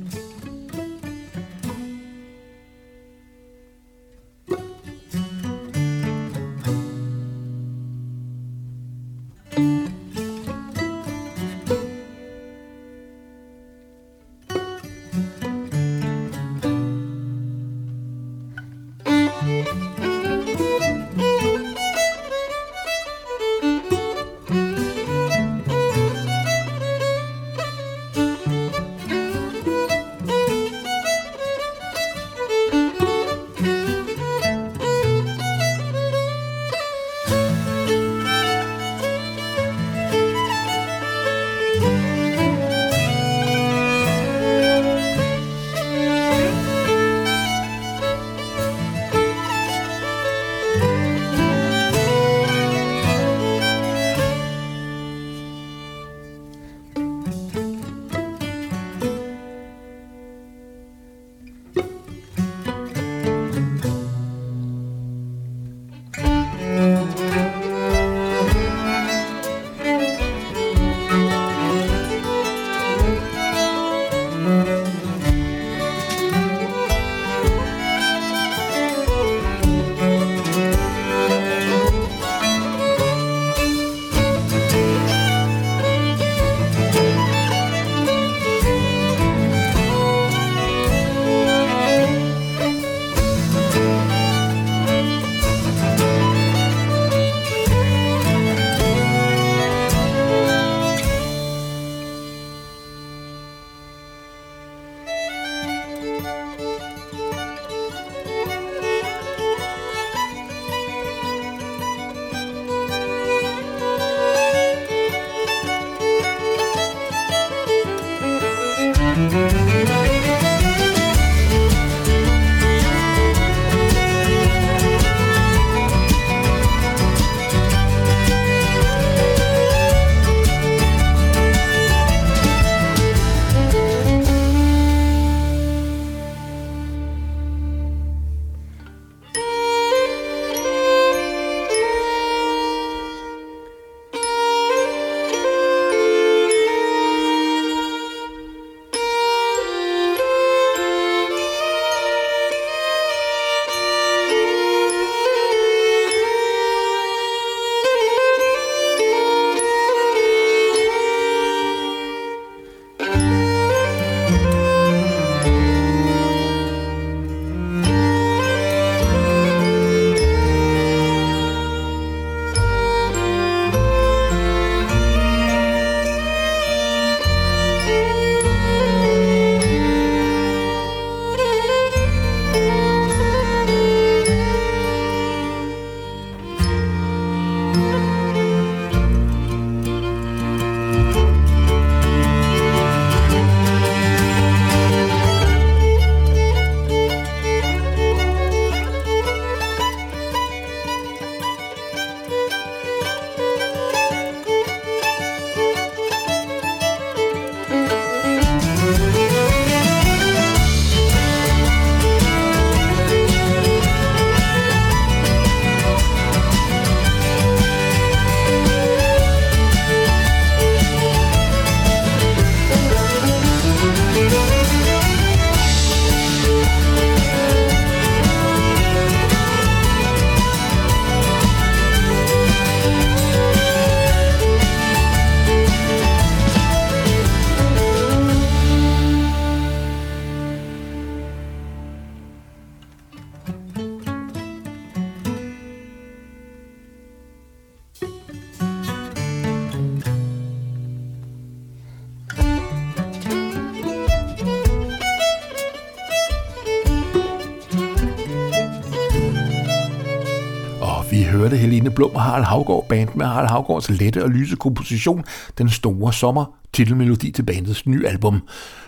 S2: Harald Havgård band med Harald Havgårds lette og lyse komposition Den Store Sommer, titelmelodi til bandets nye album.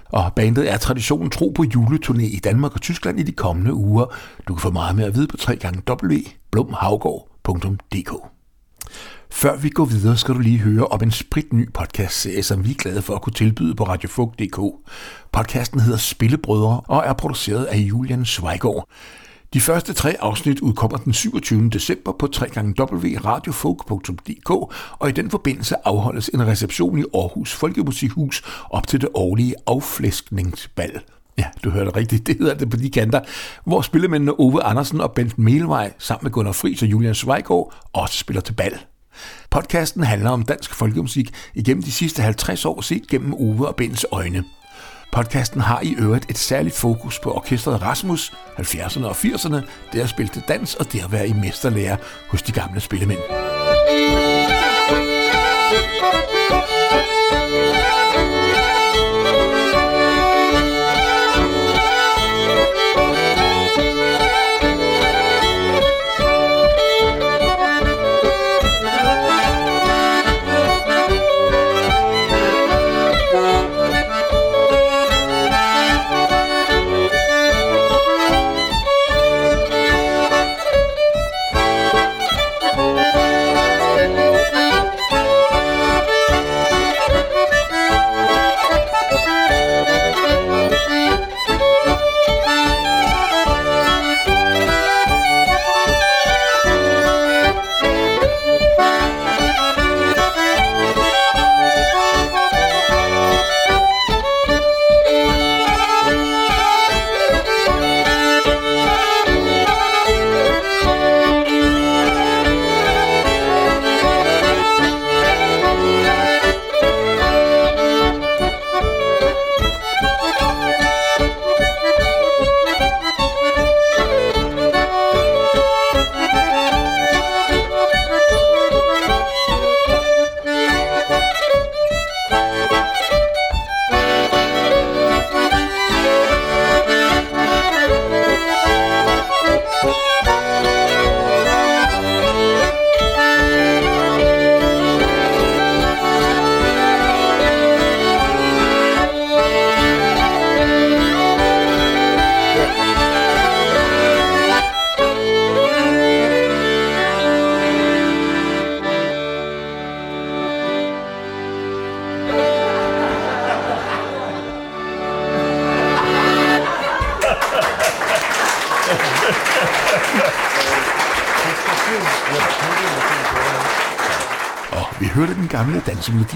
S2: Og bandet er traditionen tro på juleturné i Danmark og Tyskland i de kommende uger. Du kan få meget mere at vide på www.blomhavgård.dk Før vi går videre, skal du lige høre om en spritny podcastserie, som vi er glade for at kunne tilbyde på radiofug.dk. Podcasten hedder Spillebrødre og er produceret af Julian Zweigård. De første tre afsnit udkommer den 27. december på www.radiofolk.dk, og i den forbindelse afholdes en reception i Aarhus Folkemusikhus op til det årlige afflæskningsbal. Ja, du hørte rigtigt, det hedder det på de kanter, hvor spillemændene Ove Andersen og Bent Melvej sammen med Gunnar Friis og Julian Zweigård også spiller til bal. Podcasten handler om dansk folkemusik igennem de sidste 50 år set gennem Ove og Bens øjne – Podcasten har i øvrigt et særligt fokus på orkestret Rasmus, 70'erne og 80'erne, det at spille til dans og det at være i mesterlærer hos de gamle spillemænd. dansemelodi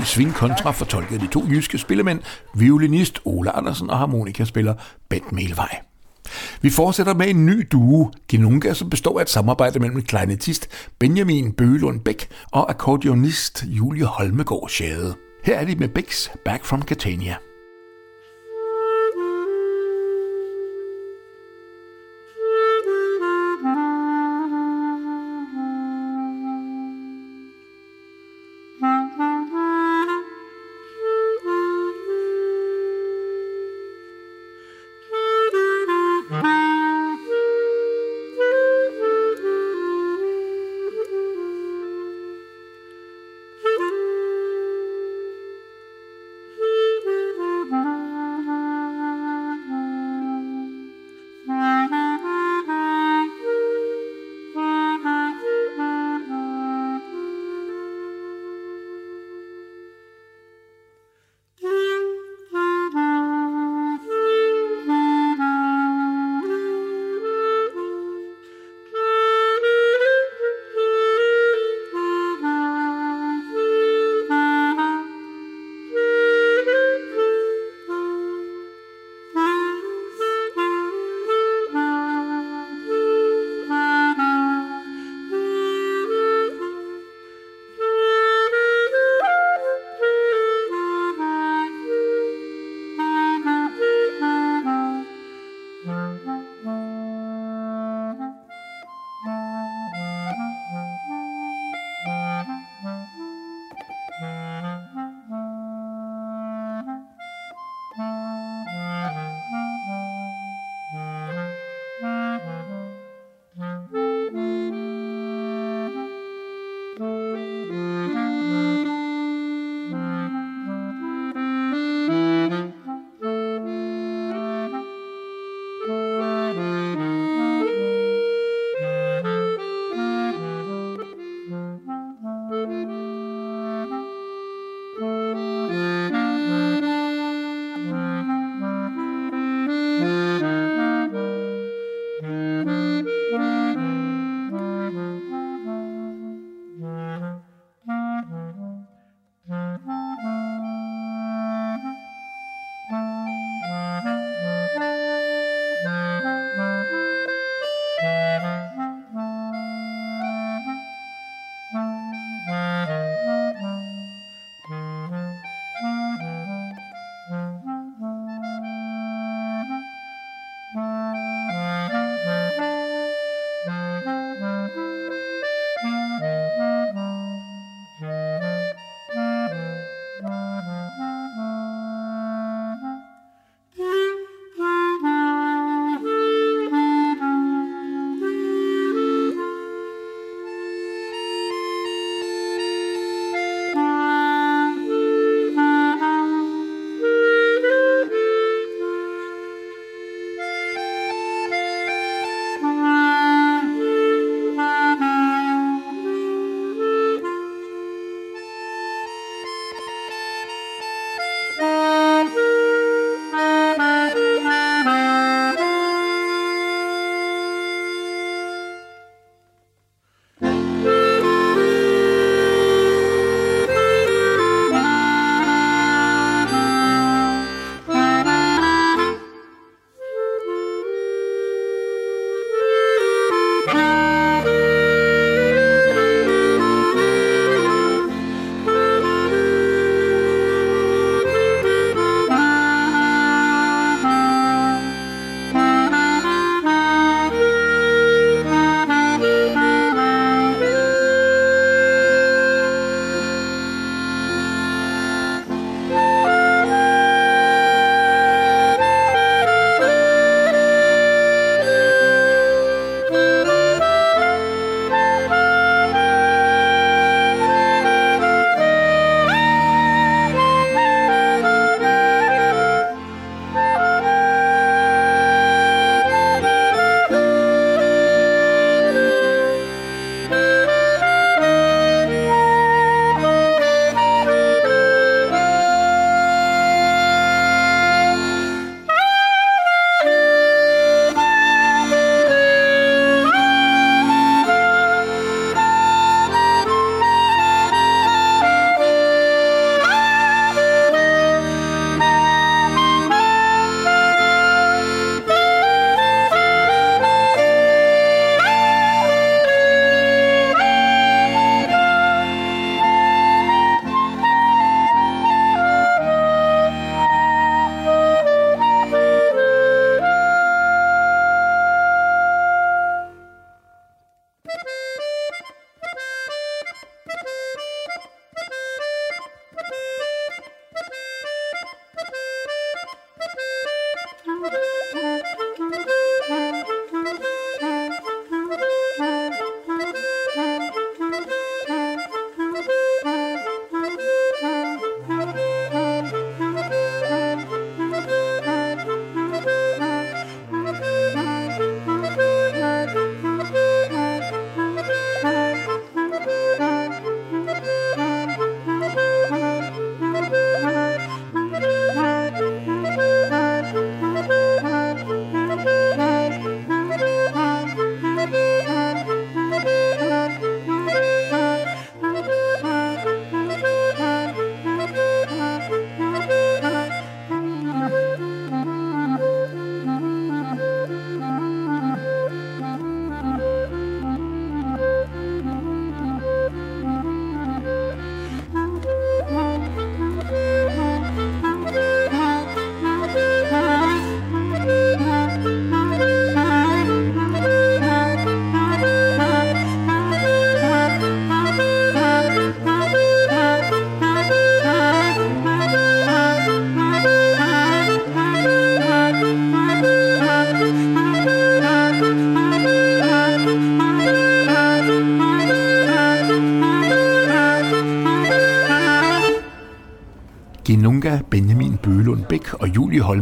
S2: Sving Kontra fortolket de to jyske spillemænd, violinist Ole Andersen og harmonikaspiller Bent Melvej. Vi fortsætter med en ny duo, Genunga, som består af et samarbejde mellem kleinetist Benjamin Bølund Bæk og akkordeonist Julie Holmegård Schade. Her er de med Bæks Back from Catania.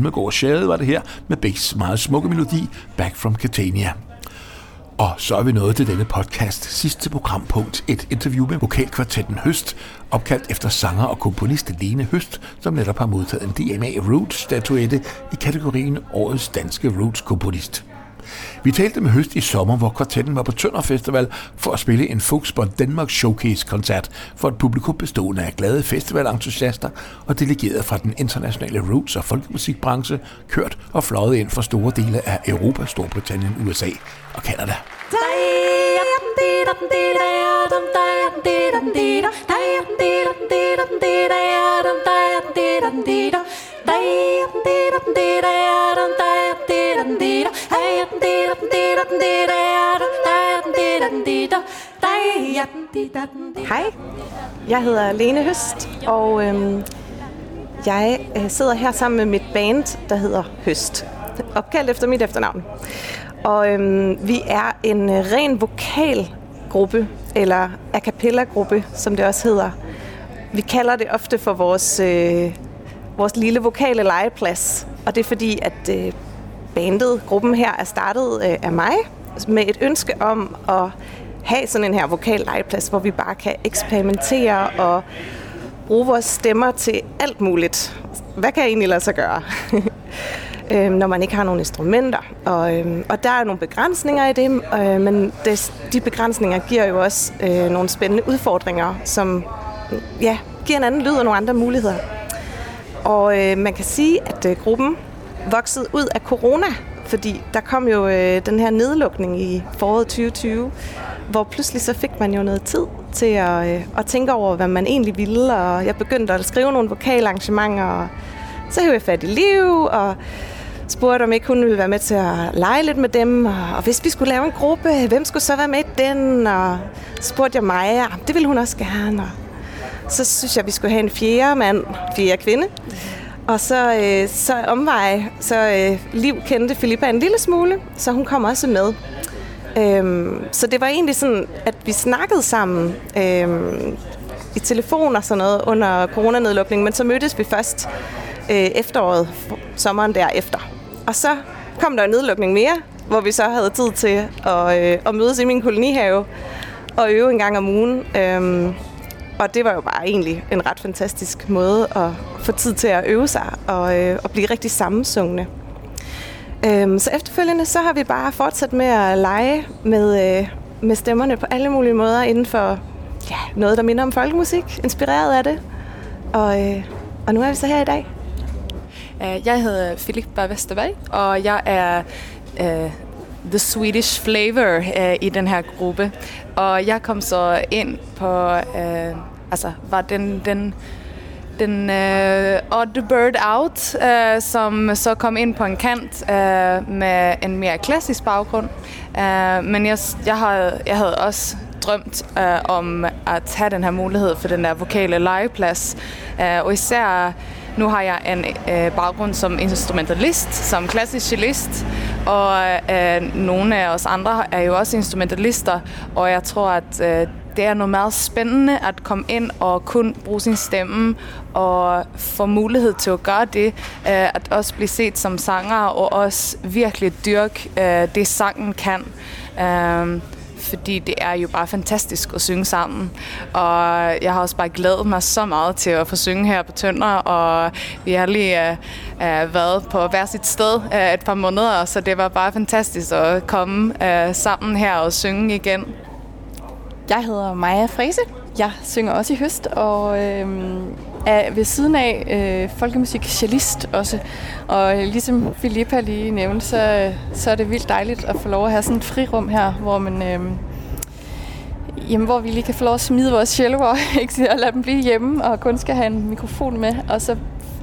S2: Almegård Shade var det her med Bæks meget smukke melodi Back from Catania. Og så er vi nået til denne podcast sidste programpunkt, et interview med vokalkvartetten Høst, opkaldt efter sanger og komponist Lene Høst, som netop har modtaget en DMA Roots-statuette i kategorien Årets Danske Roots-komponist. Vi talte med Høst i sommer, hvor kvartetten var på Tønder Festival for at spille en Folkspot Danmark Showcase-koncert for et publikum bestående af glade festivalentusiaster og delegeret fra den internationale roots- og folkemusikbranche, kørt og fløjet ind fra store dele af Europa, Storbritannien, USA og Canada.
S1: Hej, jeg hedder Lene Høst, og øhm, jeg øh, sidder her sammen med mit band, der hedder Høst, opkaldt efter mit efternavn. Og øhm, vi er en øh, ren vokalgruppe, eller a cappella-gruppe, som det også hedder. Vi kalder det ofte for vores, øh, vores lille vokale legeplads, og det er fordi, at øh, bandet, gruppen her, er startet øh, af mig med et ønske om at have sådan en her vokal legeplads, hvor vi bare kan eksperimentere og bruge vores stemmer til alt muligt. Hvad kan jeg egentlig lade sig gøre? øh, når man ikke har nogen instrumenter. Og, øh, og der er nogle begrænsninger i det, øh, men det, de begrænsninger giver jo også øh, nogle spændende udfordringer, som ja, giver en anden lyd og nogle andre muligheder. Og øh, man kan sige, at øh, gruppen voksede ud af corona, fordi der kom jo øh, den her nedlukning i foråret 2020, hvor pludselig så fik man jo noget tid til at, øh, at tænke over, hvad man egentlig ville, og jeg begyndte at skrive nogle vokalarrangementer, og så hævde jeg fat i Liv, og spurgte, om ikke hun ville være med til at lege lidt med dem, og, og hvis vi skulle lave en gruppe, hvem skulle så være med i den, og så spurgte jeg Maja, ah, det ville hun også gerne, og så synes jeg, vi skulle have en fjerde mand, fjerde kvinde, og så, øh, så omvej, så øh, Liv kendte Filippa en lille smule, så hun kom også med. Øhm, så det var egentlig sådan, at vi snakkede sammen øhm, i telefon og sådan noget under coronanedlukningen, men så mødtes vi først øh, efteråret, sommeren derefter. Og så kom der en nedlukning mere, hvor vi så havde tid til at, øh, at mødes i min kolonihave og øve en gang om ugen. Øhm, og det var jo bare egentlig en ret fantastisk måde at få tid til at øve sig og, øh, og blive rigtig sammensungne. Øhm, så efterfølgende så har vi bare fortsat med at lege med, øh, med stemmerne på alle mulige måder inden for ja, noget, der minder om folkemusik, inspireret af det. Og, øh, og nu er vi så her i dag.
S10: Øh, jeg hedder Filippa Vesterberg, og jeg er øh, the Swedish flavor øh, i den her gruppe. Og jeg kom så ind på, uh, altså var den, den den uh, odd bird out, uh, som så kom ind på en kant uh, med en mere klassisk baggrund. Uh, men jeg, jeg, havde, jeg havde også drømt uh, om at have den her mulighed for den der vokale legeplads. Uh, og især nu har jeg en uh, baggrund som instrumentalist, som klassisk cellist, og uh, nogle af os andre er jo også instrumentalister, og jeg tror, at uh, det er noget meget spændende at komme ind og kun bruge sin stemme og få mulighed til at gøre det, øh, at også blive set som sanger og også virkelig dyrke øh, det sangen kan øh, fordi det er jo bare fantastisk at synge sammen. Og jeg har også bare glædet mig så meget til at få synge her på Tønder, og vi har lige været på hver sit sted et par måneder, så det var bare fantastisk at komme sammen her og synge igen.
S11: Jeg hedder Maja Frese. Jeg synger også i høst, og øh, er ved siden af øh, folkemusik også. Og øh, ligesom Filippa lige nævnte, så, øh, så er det vildt dejligt at få lov at have sådan et frirum her, hvor man... Øh, jamen, hvor vi lige kan få lov at smide vores celloer, ikke? og lade dem blive hjemme, og kun skal have en mikrofon med, og så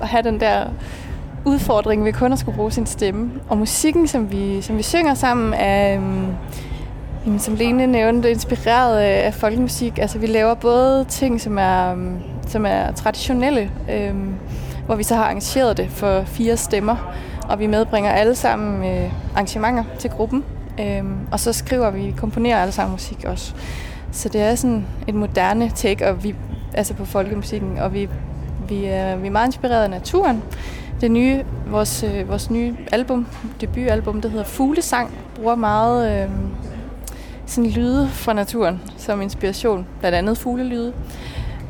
S11: have den der udfordring ved kun at skulle bruge sin stemme. Og musikken, som vi, som vi synger sammen, er, øhm, jamen, som Lene nævnte, inspireret øh, af folkemusik. Altså, vi laver både ting, som er mm, som er traditionelle, øh, hvor vi så har arrangeret det for fire stemmer, og vi medbringer alle sammen øh, arrangementer til gruppen, øh, og så skriver vi, komponerer alle sammen musik også. Så det er sådan et moderne take og vi, altså på folkemusikken, og vi, vi, er, vi er meget inspireret af naturen. det nye, vores, øh, vores nye album, debutalbum, der hedder Fuglesang, bruger meget øh, sådan lyde fra naturen som inspiration, blandt andet fuglelyde.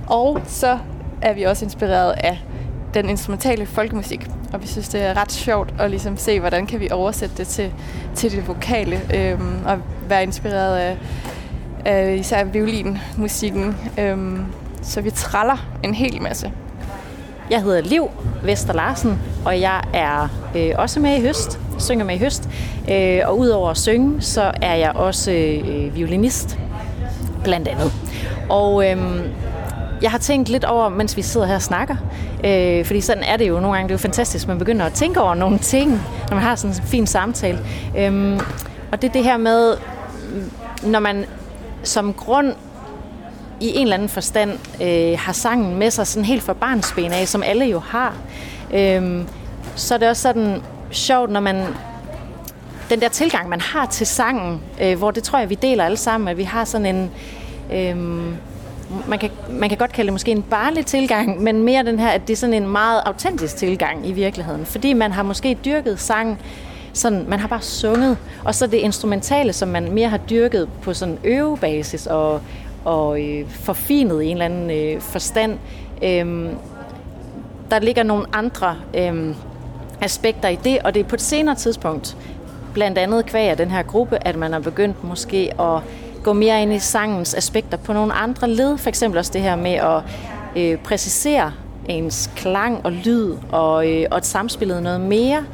S11: Og så er vi også inspireret af den instrumentale folkemusik. Og vi synes, det er ret sjovt at ligesom se, hvordan kan vi oversætte det til, til det vokale. Øhm, og være inspireret af, af især violinmusikken. Øhm, så vi traller en hel masse.
S12: Jeg hedder Liv Vester Larsen, og jeg er øh, også med i høst, synger med i høst. Øh, og udover at synge, så er jeg også øh, violinist, blandt andet. Og øh, jeg har tænkt lidt over, mens vi sidder her og snakker, øh, fordi sådan er det jo nogle gange, det er jo fantastisk, man begynder at tænke over nogle ting, når man har sådan en fin samtale. Øh, og det er det her med, når man som grund i en eller anden forstand øh, har sangen med sig sådan helt fra barnsben af, som alle jo har, øh, så er det også sådan sjovt, når man den der tilgang, man har til sangen, øh, hvor det tror jeg, vi deler alle sammen, at vi har sådan en, øh, man, kan, man kan godt kalde det måske en barnlig tilgang, men mere den her, at det er sådan en meget autentisk tilgang i virkeligheden. Fordi man har måske dyrket sang, sådan, man har bare sunget, og så det instrumentale, som man mere har dyrket på sådan øvebasis og, og øh, forfinet i en eller anden øh, forstand. Øh, der ligger nogle andre øh, aspekter i det, og det er på et senere tidspunkt, blandt andet kvæg af den her gruppe, at man har begyndt måske at gå mere ind i sangens aspekter på nogle andre led. For eksempel også det her med at øh, præcisere ens klang og lyd og, øh, og et samspillet noget mere.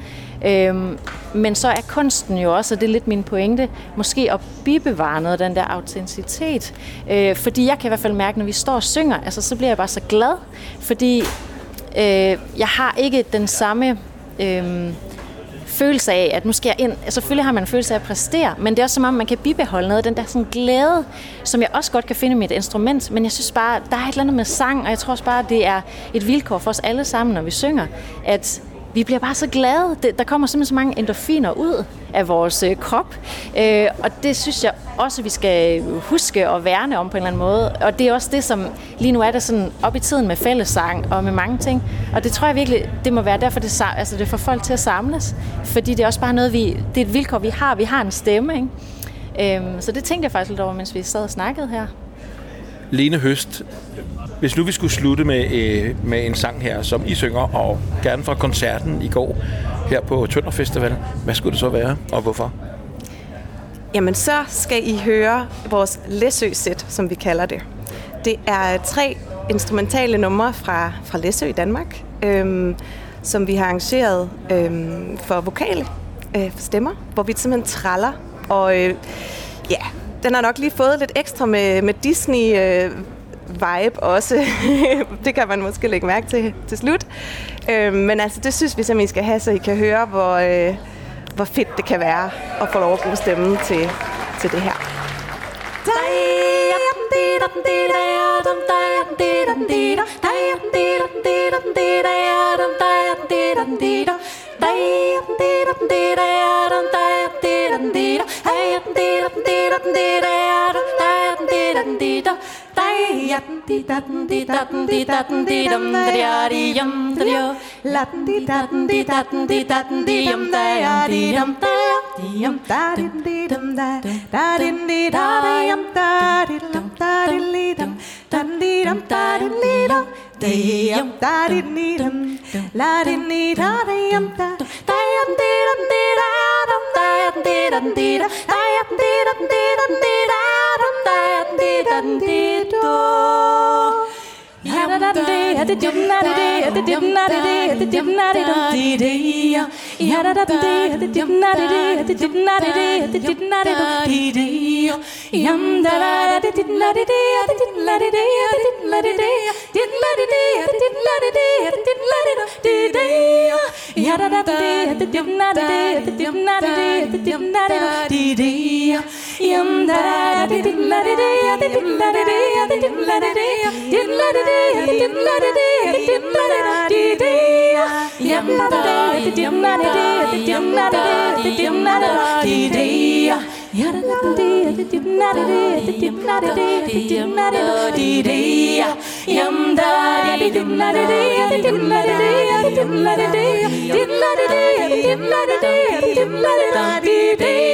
S12: Øhm, men så er kunsten jo også, og det er lidt min pointe, måske at bibevare noget af den der autenticitet. Øh, fordi jeg kan i hvert fald mærke, når vi står og synger, altså, så bliver jeg bare så glad, fordi øh, jeg har ikke den samme... Øh, følelse af, at nu skal jeg ind. Altså, selvfølgelig har man en følelse af at præstere, men det er også som om, man kan bibeholde noget af den der sådan glæde, som jeg også godt kan finde med mit instrument. Men jeg synes bare, der er et eller andet med sang, og jeg tror også bare, det er et vilkår for os alle sammen, når vi synger, at vi bliver bare så glade. Der kommer simpelthen så mange endorfiner ud af vores øh, krop. Øh, og det synes jeg også, vi skal øh, huske og værne om på en eller anden måde. Og det er også det, som lige nu er der sådan op i tiden med fællessang og med mange ting. Og det tror jeg virkelig, det må være derfor, det, altså det får folk til at samles. Fordi det er også bare noget, vi, det er et vilkår, vi har. Vi har en stemme, ikke? Øhm, så det tænkte jeg faktisk lidt over, mens vi sad og snakkede her.
S13: Lene Høst, hvis nu vi skulle slutte med, øh, med en sang her, som I synger, og gerne fra koncerten i går her på Tønder Festival, hvad skulle det så være, og hvorfor?
S6: Jamen, så skal I høre vores Læsø-sæt, som vi kalder det. Det er tre instrumentale numre fra, fra Læsø i Danmark, øhm, som vi har arrangeret øhm, for vokale øh, for stemmer, hvor vi simpelthen traller. Og øh, ja, den har nok lige fået lidt ekstra med, med Disney... Øh, vibe også. det kan man måske lægge mærke til til slut. Øh, men altså, det synes vi simpelthen, I skal have, så I kan høre, hvor, øh, hvor fedt det kan være at få lov at bruge stemmen til, til det her. Dum tatti dum tatti dum triari dum dum dum dum dum dum dum dum dum dum dum dum dum da dum dum da dum dum dum dum dum dum dum dum dum dum dum Dayam tarin niram, larin nirarayam ta, tayam tiram tiraram, tayam tiram tira, tayam tiram tiram tiraram, tayam tiram tira. Cristo. Yum da da da da da da da da da da da da da da da da da da Dee dee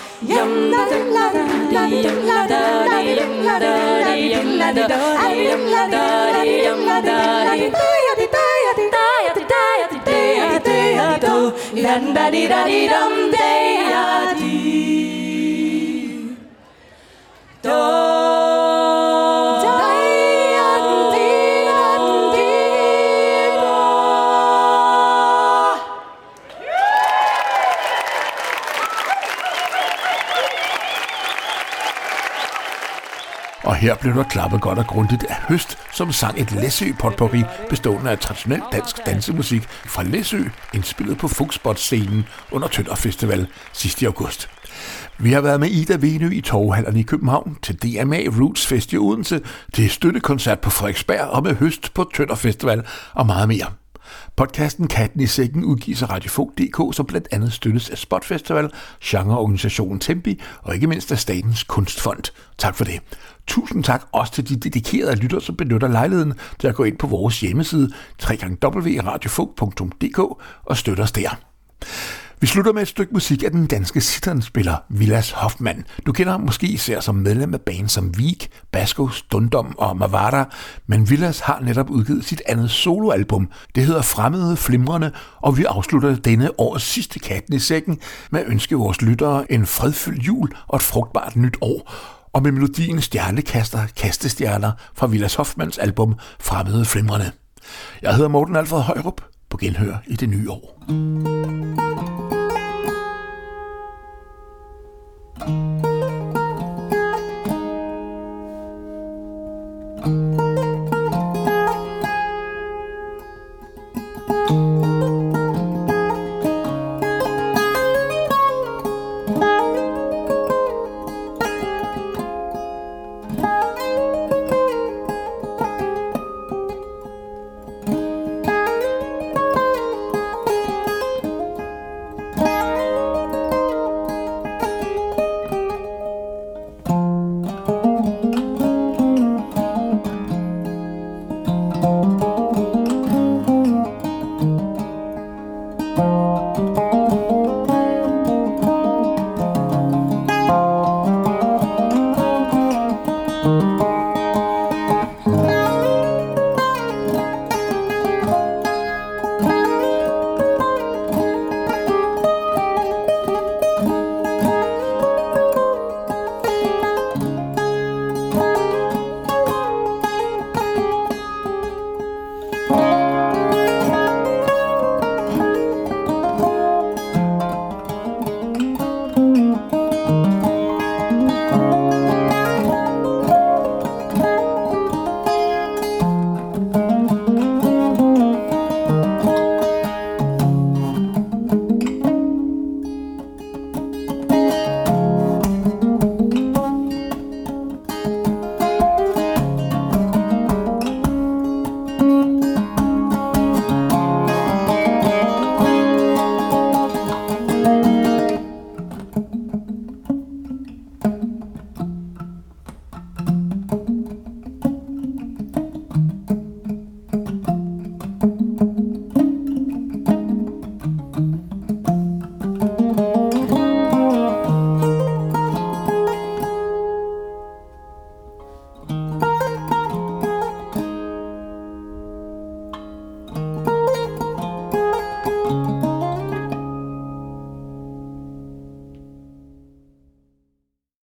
S2: Do her blev der klappet godt og grundigt af Høst, som sang et Læsø potpourri bestående af traditionel dansk dansemusik fra Læsø, indspillet på Fugsbot-scenen under Tønder Festival sidste august. Vi har været med Ida Venø i Torvhallerne i København, til DMA Roots Fest i Odense, til støttekoncert på Frederiksberg og med Høst på Tønder Festival og meget mere. Podcasten Katten i Sækken udgives af Radiofog.dk, som blandt andet støttes af Spot Festival, genreorganisationen Tempi og ikke mindst af Statens Kunstfond. Tak for det. Tusind tak også til de dedikerede lyttere, som benytter lejligheden til at gå ind på vores hjemmeside www.radiofog.dk og støtte os der. Vi slutter med et stykke musik af den danske sitternspiller Vilas Hoffmann. Du kender ham måske især som medlem af band som Vik, Basko, Stundom og Mavara, men Vilas har netop udgivet sit andet soloalbum. Det hedder Fremmede Flimrende, og vi afslutter denne års sidste katten i sækken med at ønske vores lyttere en fredfyldt jul og et frugtbart nyt år og med melodien Stjernekaster Kastestjerner fra Vilas Hoffmanns album Fremmede Flimrende. Jeg hedder Morten Alfred Højrup. På genhør i det nye år. thank you